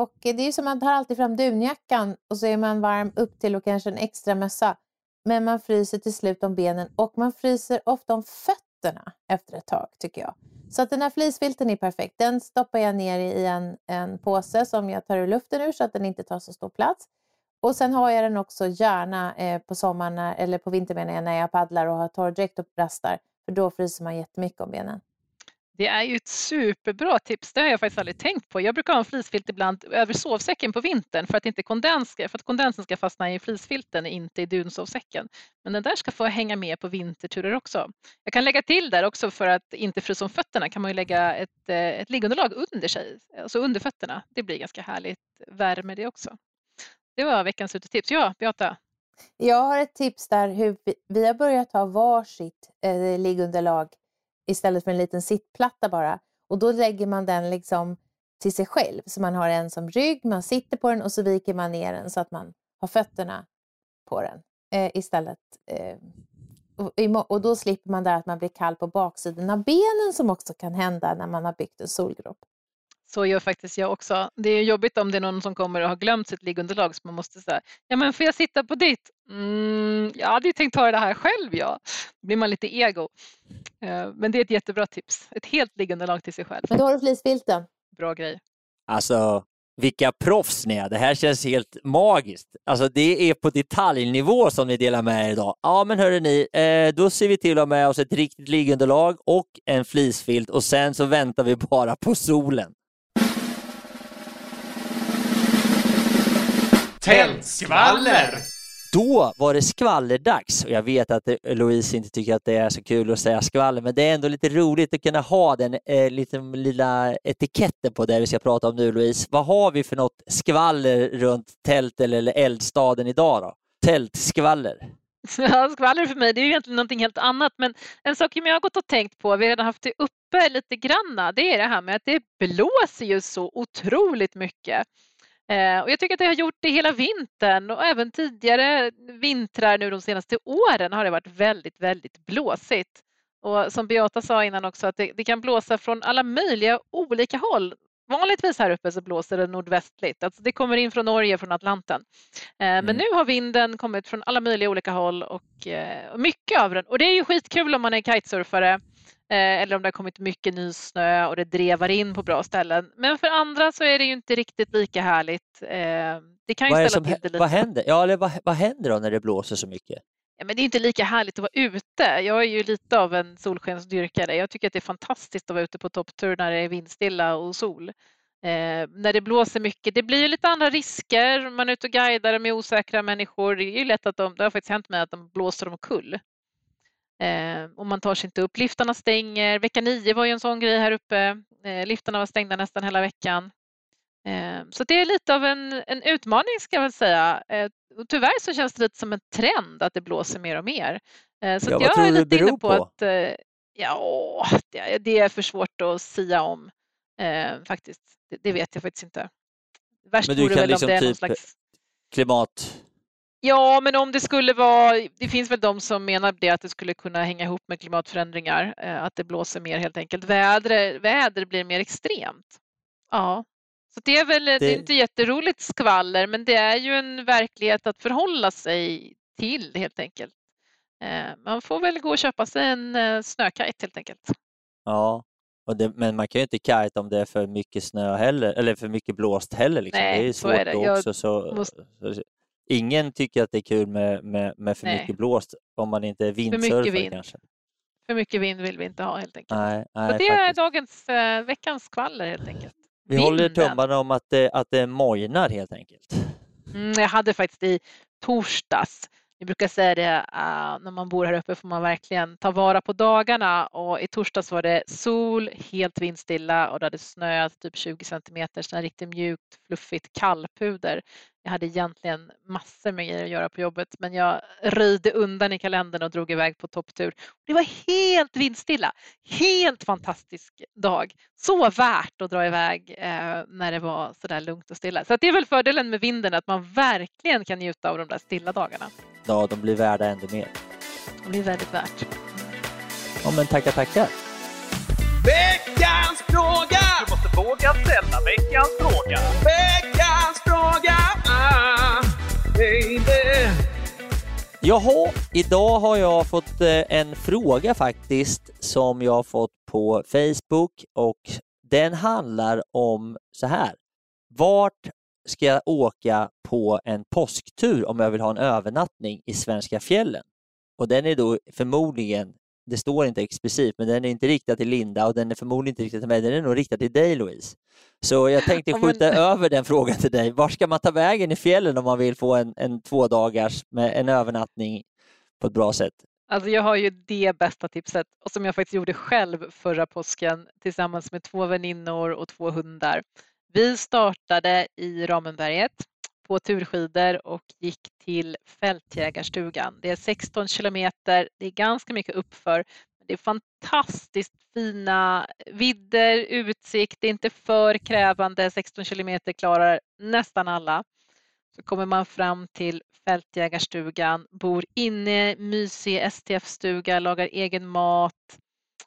och det är som att man tar alltid fram dunjackan och så är man varm upp till och kanske en extra mössa. Men man fryser till slut om benen och man fryser ofta om fötterna efter ett tag tycker jag. Så att den här fleecefilten är perfekt. Den stoppar jag ner i en, en påse som jag tar ur luften ur så att den inte tar så stor plats. Och sen har jag den också gärna eh, på sommaren, eller på vintern när jag paddlar och har torrdräkt och rastar. För då fryser man jättemycket om benen. Det är ju ett superbra tips. Det har jag faktiskt aldrig tänkt på. Jag brukar ha en flisfilt ibland över sovsäcken på vintern för att, inte kondens, för att kondensen ska fastna i flisfilten, inte i dunsovsäcken. Men den där ska få hänga med på vinterturer också. Jag kan lägga till där också för att inte frysa om fötterna kan man ju lägga ett, eh, ett liggunderlag under sig, alltså under fötterna. Det blir ganska härligt värme det också. Det var veckans utetips. Ja, Beata? Jag har ett tips där hur vi, vi har börjat ha varsitt eh, liggunderlag istället för en liten sittplatta bara. Och då lägger man den liksom till sig själv. Så man har en som rygg, man sitter på den och så viker man ner den så att man har fötterna på den eh, istället. Eh, och, och, då slipper man där att man blir kall på baksidan av benen som också kan hända när man har byggt en solgrop. Så gör faktiskt jag också. Det är jobbigt om det är någon som kommer och har glömt sitt liggunderlag så man måste säga, ja men får jag sitta på ditt? Mm, jag hade ju tänkt ta det här själv ja. Då blir man lite ego. Eh, men det är ett jättebra tips. Ett helt liggunderlag till sig själv. Men då har du fleecefilten. Bra grej. Alltså, vilka proffs ni är. Det här känns helt magiskt. Alltså det är på detaljnivå som ni delar med er idag. Ja men hörru ni, eh, då ser vi till att ha med oss ett riktigt liggunderlag och en fleecefilt och sen så väntar vi bara på solen. Tältskvaller! Då var det skvallerdags och jag vet att Louise inte tycker att det är så kul att säga skvaller, men det är ändå lite roligt att kunna ha den eh, liksom, lilla etiketten på det vi ska prata om nu Louise. Vad har vi för något skvaller runt tält eller eldstaden idag då? Tältskvaller. Ja, skvaller för mig det är ju egentligen någonting helt annat men en sak som jag har gått och tänkt på, vi har redan haft det uppe lite granna, det är det här med att det blåser ju så otroligt mycket. Eh, och jag tycker att det har gjort det hela vintern och även tidigare vintrar nu de senaste åren har det varit väldigt, väldigt blåsigt. Och som Beata sa innan också att det, det kan blåsa från alla möjliga olika håll. Vanligtvis här uppe så blåser det nordvästligt, alltså det kommer in från Norge, från Atlanten. Eh, mm. Men nu har vinden kommit från alla möjliga olika håll och, eh, och mycket av den. Och det är ju skitkul om man är kitesurfare eller om det har kommit mycket ny snö och det drevar in på bra ställen. Men för andra så är det ju inte riktigt lika härligt. Eh, det kan ju ställa som, till det lite. Vad händer, ja, eller vad, vad händer då när det blåser så mycket? Ja, men det är inte lika härligt att vara ute. Jag är ju lite av en solskensdyrkare. Jag tycker att det är fantastiskt att vara ute på topptur när det är vindstilla och sol. Eh, när det blåser mycket, det blir lite andra risker. Man är ute och guidar med osäkra människor. Det är ju lätt att de, det har faktiskt hänt mig att de blåser omkull. Eh, och man tar sig inte upp. Liftarna stänger. Vecka 9 var ju en sån grej här uppe. Eh, liftarna var stängda nästan hela veckan. Eh, så det är lite av en, en utmaning ska jag väl säga. Eh, och tyvärr så känns det lite som en trend att det blåser mer och mer. Eh, så ja, jag är lite inne på, på? att eh, ja, det, det, är för svårt att sia om faktiskt. Det, det, vet jag faktiskt inte. Värst Men du kan liksom typ slags... klimat Ja, men om det skulle vara, det finns väl de som menar det att det skulle kunna hänga ihop med klimatförändringar, eh, att det blåser mer helt enkelt. Väder, väder blir mer extremt. Ja, så det är väl det... det är inte jätteroligt skvaller, men det är ju en verklighet att förhålla sig till helt enkelt. Eh, man får väl gå och köpa sig en eh, snökite helt enkelt. Ja, det, men man kan ju inte kite om det är för mycket snö heller, eller för mycket blåst heller. Liksom. Nej, det är svårt så är det. Också. Så, måste... så, ingen tycker att det är kul med, med, med för Nej. mycket blåst om man inte är vindsurfare vind. kanske. För mycket vind vill vi inte ha helt enkelt. Nej, nej, Så det är dagens, äh, veckans skvaller helt enkelt. Vi Vinden. håller tummarna om att det, att det mojnar helt enkelt. Mm, jag hade faktiskt i torsdags vi brukar säga det uh, när man bor här uppe får man verkligen ta vara på dagarna och i torsdags var det sol, helt vindstilla och det hade snöat typ 20 centimeter, så riktigt mjukt, fluffigt kallpuder. Jag hade egentligen massor med grejer att göra på jobbet men jag röjde undan i kalendern och drog iväg på topptur. Det var helt vindstilla. Helt fantastisk dag. Så värt att dra iväg eh, när det var så där lugnt och stilla. Så det är väl fördelen med vinden att man verkligen kan njuta av de där stilla dagarna. Ja, de blir värda ännu mer. Det blir väldigt värt. Ja, men tackar, tackar. Veckans fråga! Du måste våga ställa veckans fråga. Veck Jaha, idag har jag fått eh, en fråga faktiskt som jag har fått på Facebook och den handlar om så här. Vart ska jag åka på en påsktur om jag vill ha en övernattning i svenska fjällen? Och den är då förmodligen, det står inte explicit, men den är inte riktad till Linda och den är förmodligen inte riktad till mig, den är nog riktad till dig Louise. Så jag tänkte skjuta men... över den frågan till dig. Var ska man ta vägen i fjällen om man vill få en, en två dagars med en övernattning på ett bra sätt? Alltså jag har ju det bästa tipset och som jag faktiskt gjorde själv förra påsken tillsammans med två väninnor och två hundar. Vi startade i Ramenberget på turskidor och gick till Fältjägarstugan. Det är 16 kilometer, det är ganska mycket uppför. Det är fantastiskt fina vidder, utsikt, det är inte för krävande. 16 kilometer klarar nästan alla. Så kommer man fram till Fältjägarstugan, bor inne, mysig STF-stuga, lagar egen mat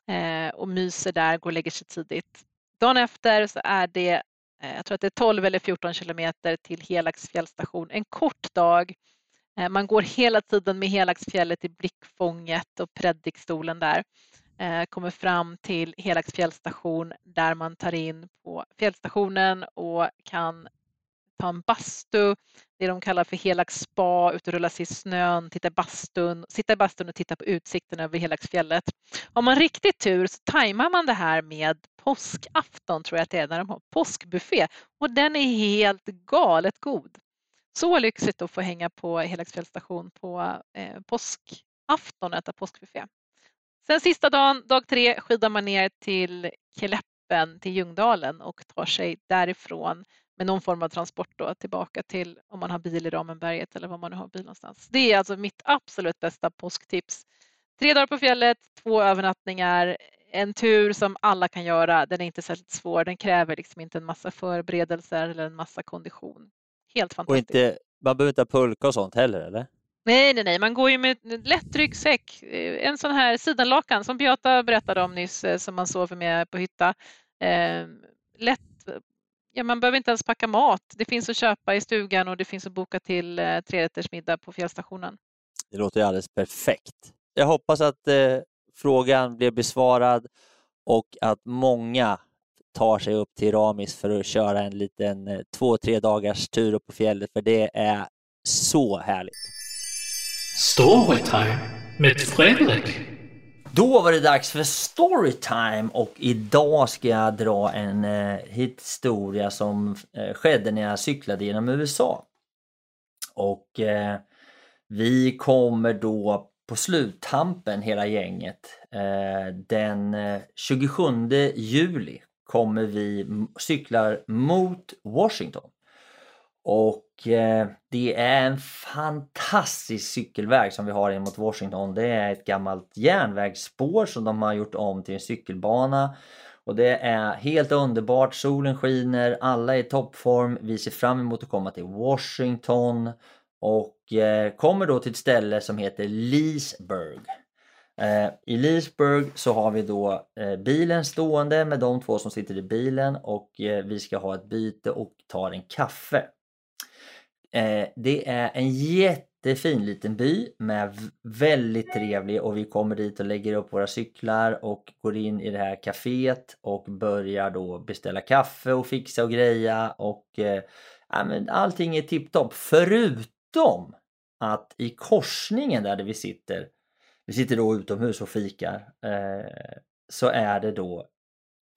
eh, och myser där, går och lägger sig tidigt. Dagen efter så är det, Eh, jag tror att det är 12 eller 14 kilometer till Helags fjällstation. En kort dag. Eh, man går hela tiden med Helagsfjället i blickfånget och predikstolen där. Eh, kommer fram till Helags fjällstation där man tar in på fjällstationen och kan ta en bastu, det de kallar för Helags spa, ut och rulla sig i snön, titta i bastun, sitta i bastun och titta på utsikten över Helagsfjället. Har man riktigt tur så tajmar man det här med påskafton tror jag att det är, när de har påskbuffé och den är helt galet god. Så lyxigt att få hänga på Helagsfjällsstation på eh, påskafton och äta påskbuffé. Sen sista dagen, dag tre, skidar man ner till Kläppen till Ljungdalen och tar sig därifrån med någon form av transport då, tillbaka till om man har bil i Ramenberget eller var man nu har bil någonstans. Det är alltså mitt absolut bästa påsktips. Tre dagar på fjället, två övernattningar, en tur som alla kan göra. Den är inte särskilt svår. Den kräver liksom inte en massa förberedelser eller en massa kondition. Helt fantastiskt. Och inte, man behöver inte ha pulka och sånt heller eller? Nej, nej, nej, man går ju med en lätt ryggsäck. En sån här sidenlakan som Beata berättade om nyss eh, som man sover med på hytta. Eh, lätt Ja, man behöver inte ens packa mat. Det finns att köpa i stugan och det finns att boka till eh, trerättersmiddag på fjällstationen. Det låter alldeles perfekt. Jag hoppas att eh, frågan blev besvarad och att många tar sig upp till Ramis för att köra en liten eh, två, tre dagars tur upp på fjället för det är så härligt. Storytime med Fredrik. Då var det dags för storytime och idag ska jag dra en eh, historia som eh, skedde när jag cyklade genom USA. Och eh, vi kommer då på sluttampen hela gänget. Eh, den eh, 27 juli kommer vi cyklar mot Washington. Och eh, det är en fantastisk cykelväg som vi har in mot Washington. Det är ett gammalt järnvägsspår som de har gjort om till en cykelbana. Och det är helt underbart, solen skiner, alla är i toppform. Vi ser fram emot att komma till Washington och eh, kommer då till ett ställe som heter Leesburg. Eh, I Leesburg så har vi då eh, bilen stående med de två som sitter i bilen och eh, vi ska ha ett byte och tar en kaffe. Eh, det är en jättefin liten by med väldigt trevlig och vi kommer dit och lägger upp våra cyklar och går in i det här kaféet och börjar då beställa kaffe och fixa och greja och eh, ja, men allting är tipptopp förutom att i korsningen där vi sitter, vi sitter då utomhus och fikar, eh, så är det då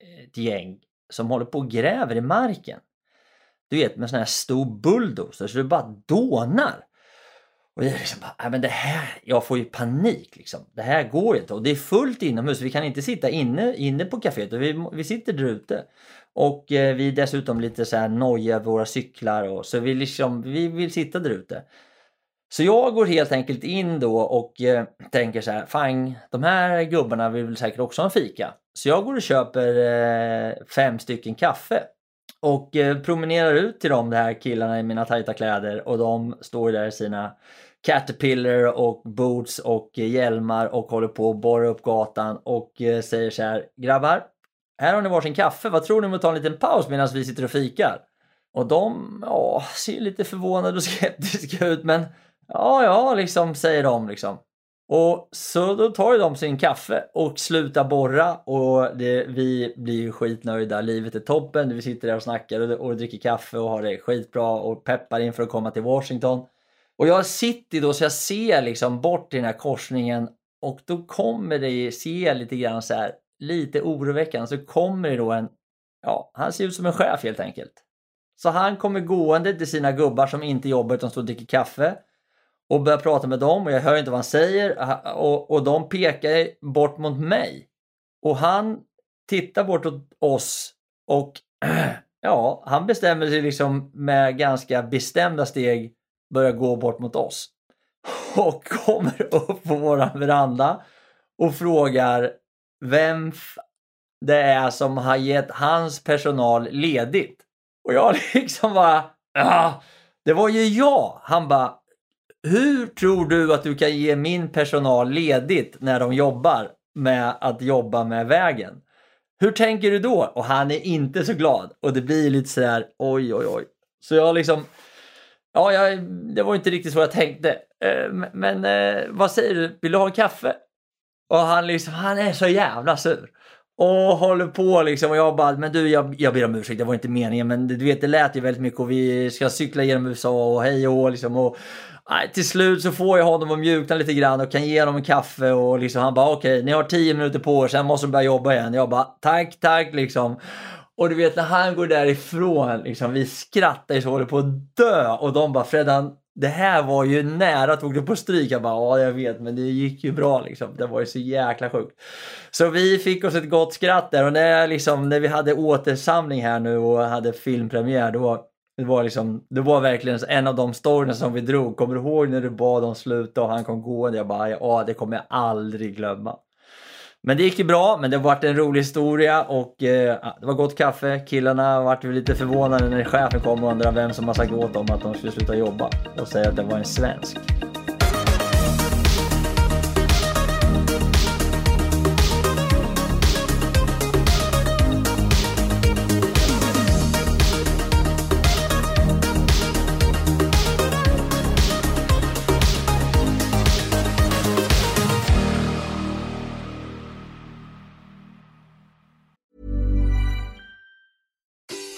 eh, ett gäng som håller på och gräver i marken. Du vet med sån här stor bulldozer så det bara dånar. Och jag liksom bara, äh, men det här, jag får ju panik liksom. Det här går ju inte och det är fullt inomhus. Vi kan inte sitta inne, inne på kaféet vi, vi sitter där ute. Och eh, vi är dessutom lite så här nojiga över våra cyklar och så vi liksom, vi vill sitta där ute. Så jag går helt enkelt in då och eh, tänker så här, fang de här gubbarna vill väl säkert också ha en fika. Så jag går och köper eh, fem stycken kaffe och eh, promenerar ut till de här killarna i mina tajta kläder och de står där i sina Caterpillar och boots och eh, hjälmar och håller på att borra upp gatan och eh, säger så här Grabbar, här har ni varsin kaffe, vad tror ni om att ta en liten paus medan vi sitter och fikar? Och de ja, ser lite förvånade och skeptiska ut men Ja, ja, liksom säger de liksom. Och så då tar ju de sin kaffe och slutar borra och det, vi blir ju skitnöjda. Livet är toppen. Vi sitter där och snackar och, och dricker kaffe och har det skitbra och peppar inför att komma till Washington. Och jag sitter då så jag ser liksom bort i den här korsningen och då kommer det, se lite grann så här, lite oroväckande, så kommer det då en, ja, han ser ut som en chef helt enkelt. Så han kommer gående till sina gubbar som inte jobbar utan står och dricker kaffe och börjar prata med dem och jag hör inte vad han säger och, och de pekar bort mot mig. Och han tittar bort åt oss och ja, han bestämmer sig liksom med ganska bestämda steg börja gå bort mot oss. Och kommer upp på våran veranda och frågar vem det är som har gett hans personal ledigt. Och jag liksom bara, ja, det var ju jag. Han bara, hur tror du att du kan ge min personal ledigt när de jobbar med att jobba med vägen? Hur tänker du då? Och han är inte så glad och det blir lite sådär oj oj oj. Så jag liksom, ja jag, det var inte riktigt så jag tänkte. Eh, men eh, vad säger du, vill du ha en kaffe? Och han liksom, han är så jävla sur och håller på liksom och jag bara, men du jag, jag ber om ursäkt, det var inte meningen men du vet det lät ju väldigt mycket och vi ska cykla genom USA och hej och liksom och till slut så får jag honom att mjukna lite grann och kan ge honom en kaffe och liksom han bara okej, okay, ni har tio minuter på er, sen måste de börja jobba igen. Jag bara tack, tack liksom. Och du vet när han går därifrån, liksom, vi skrattar ju så håller på att dö och de bara Freddan, det här var ju nära, att du på stryk? Jag bara, ja jag vet, men det gick ju bra liksom. Det var ju så jäkla sjukt. Så vi fick oss ett gott skratt där och när, liksom, när vi hade återsamling här nu och hade filmpremiär, då det var, liksom, det var verkligen en av de storyna som vi drog. Kommer du ihåg när du bad om sluta och han kom gående? Jag bara, ja det kommer jag aldrig glömma. Men det gick ju bra, men det har varit en rolig historia och eh, det var gott kaffe. Killarna vart lite förvånade när chefen kom och undrade vem som har sagt åt dem att de skulle sluta jobba och säga att det var en svensk.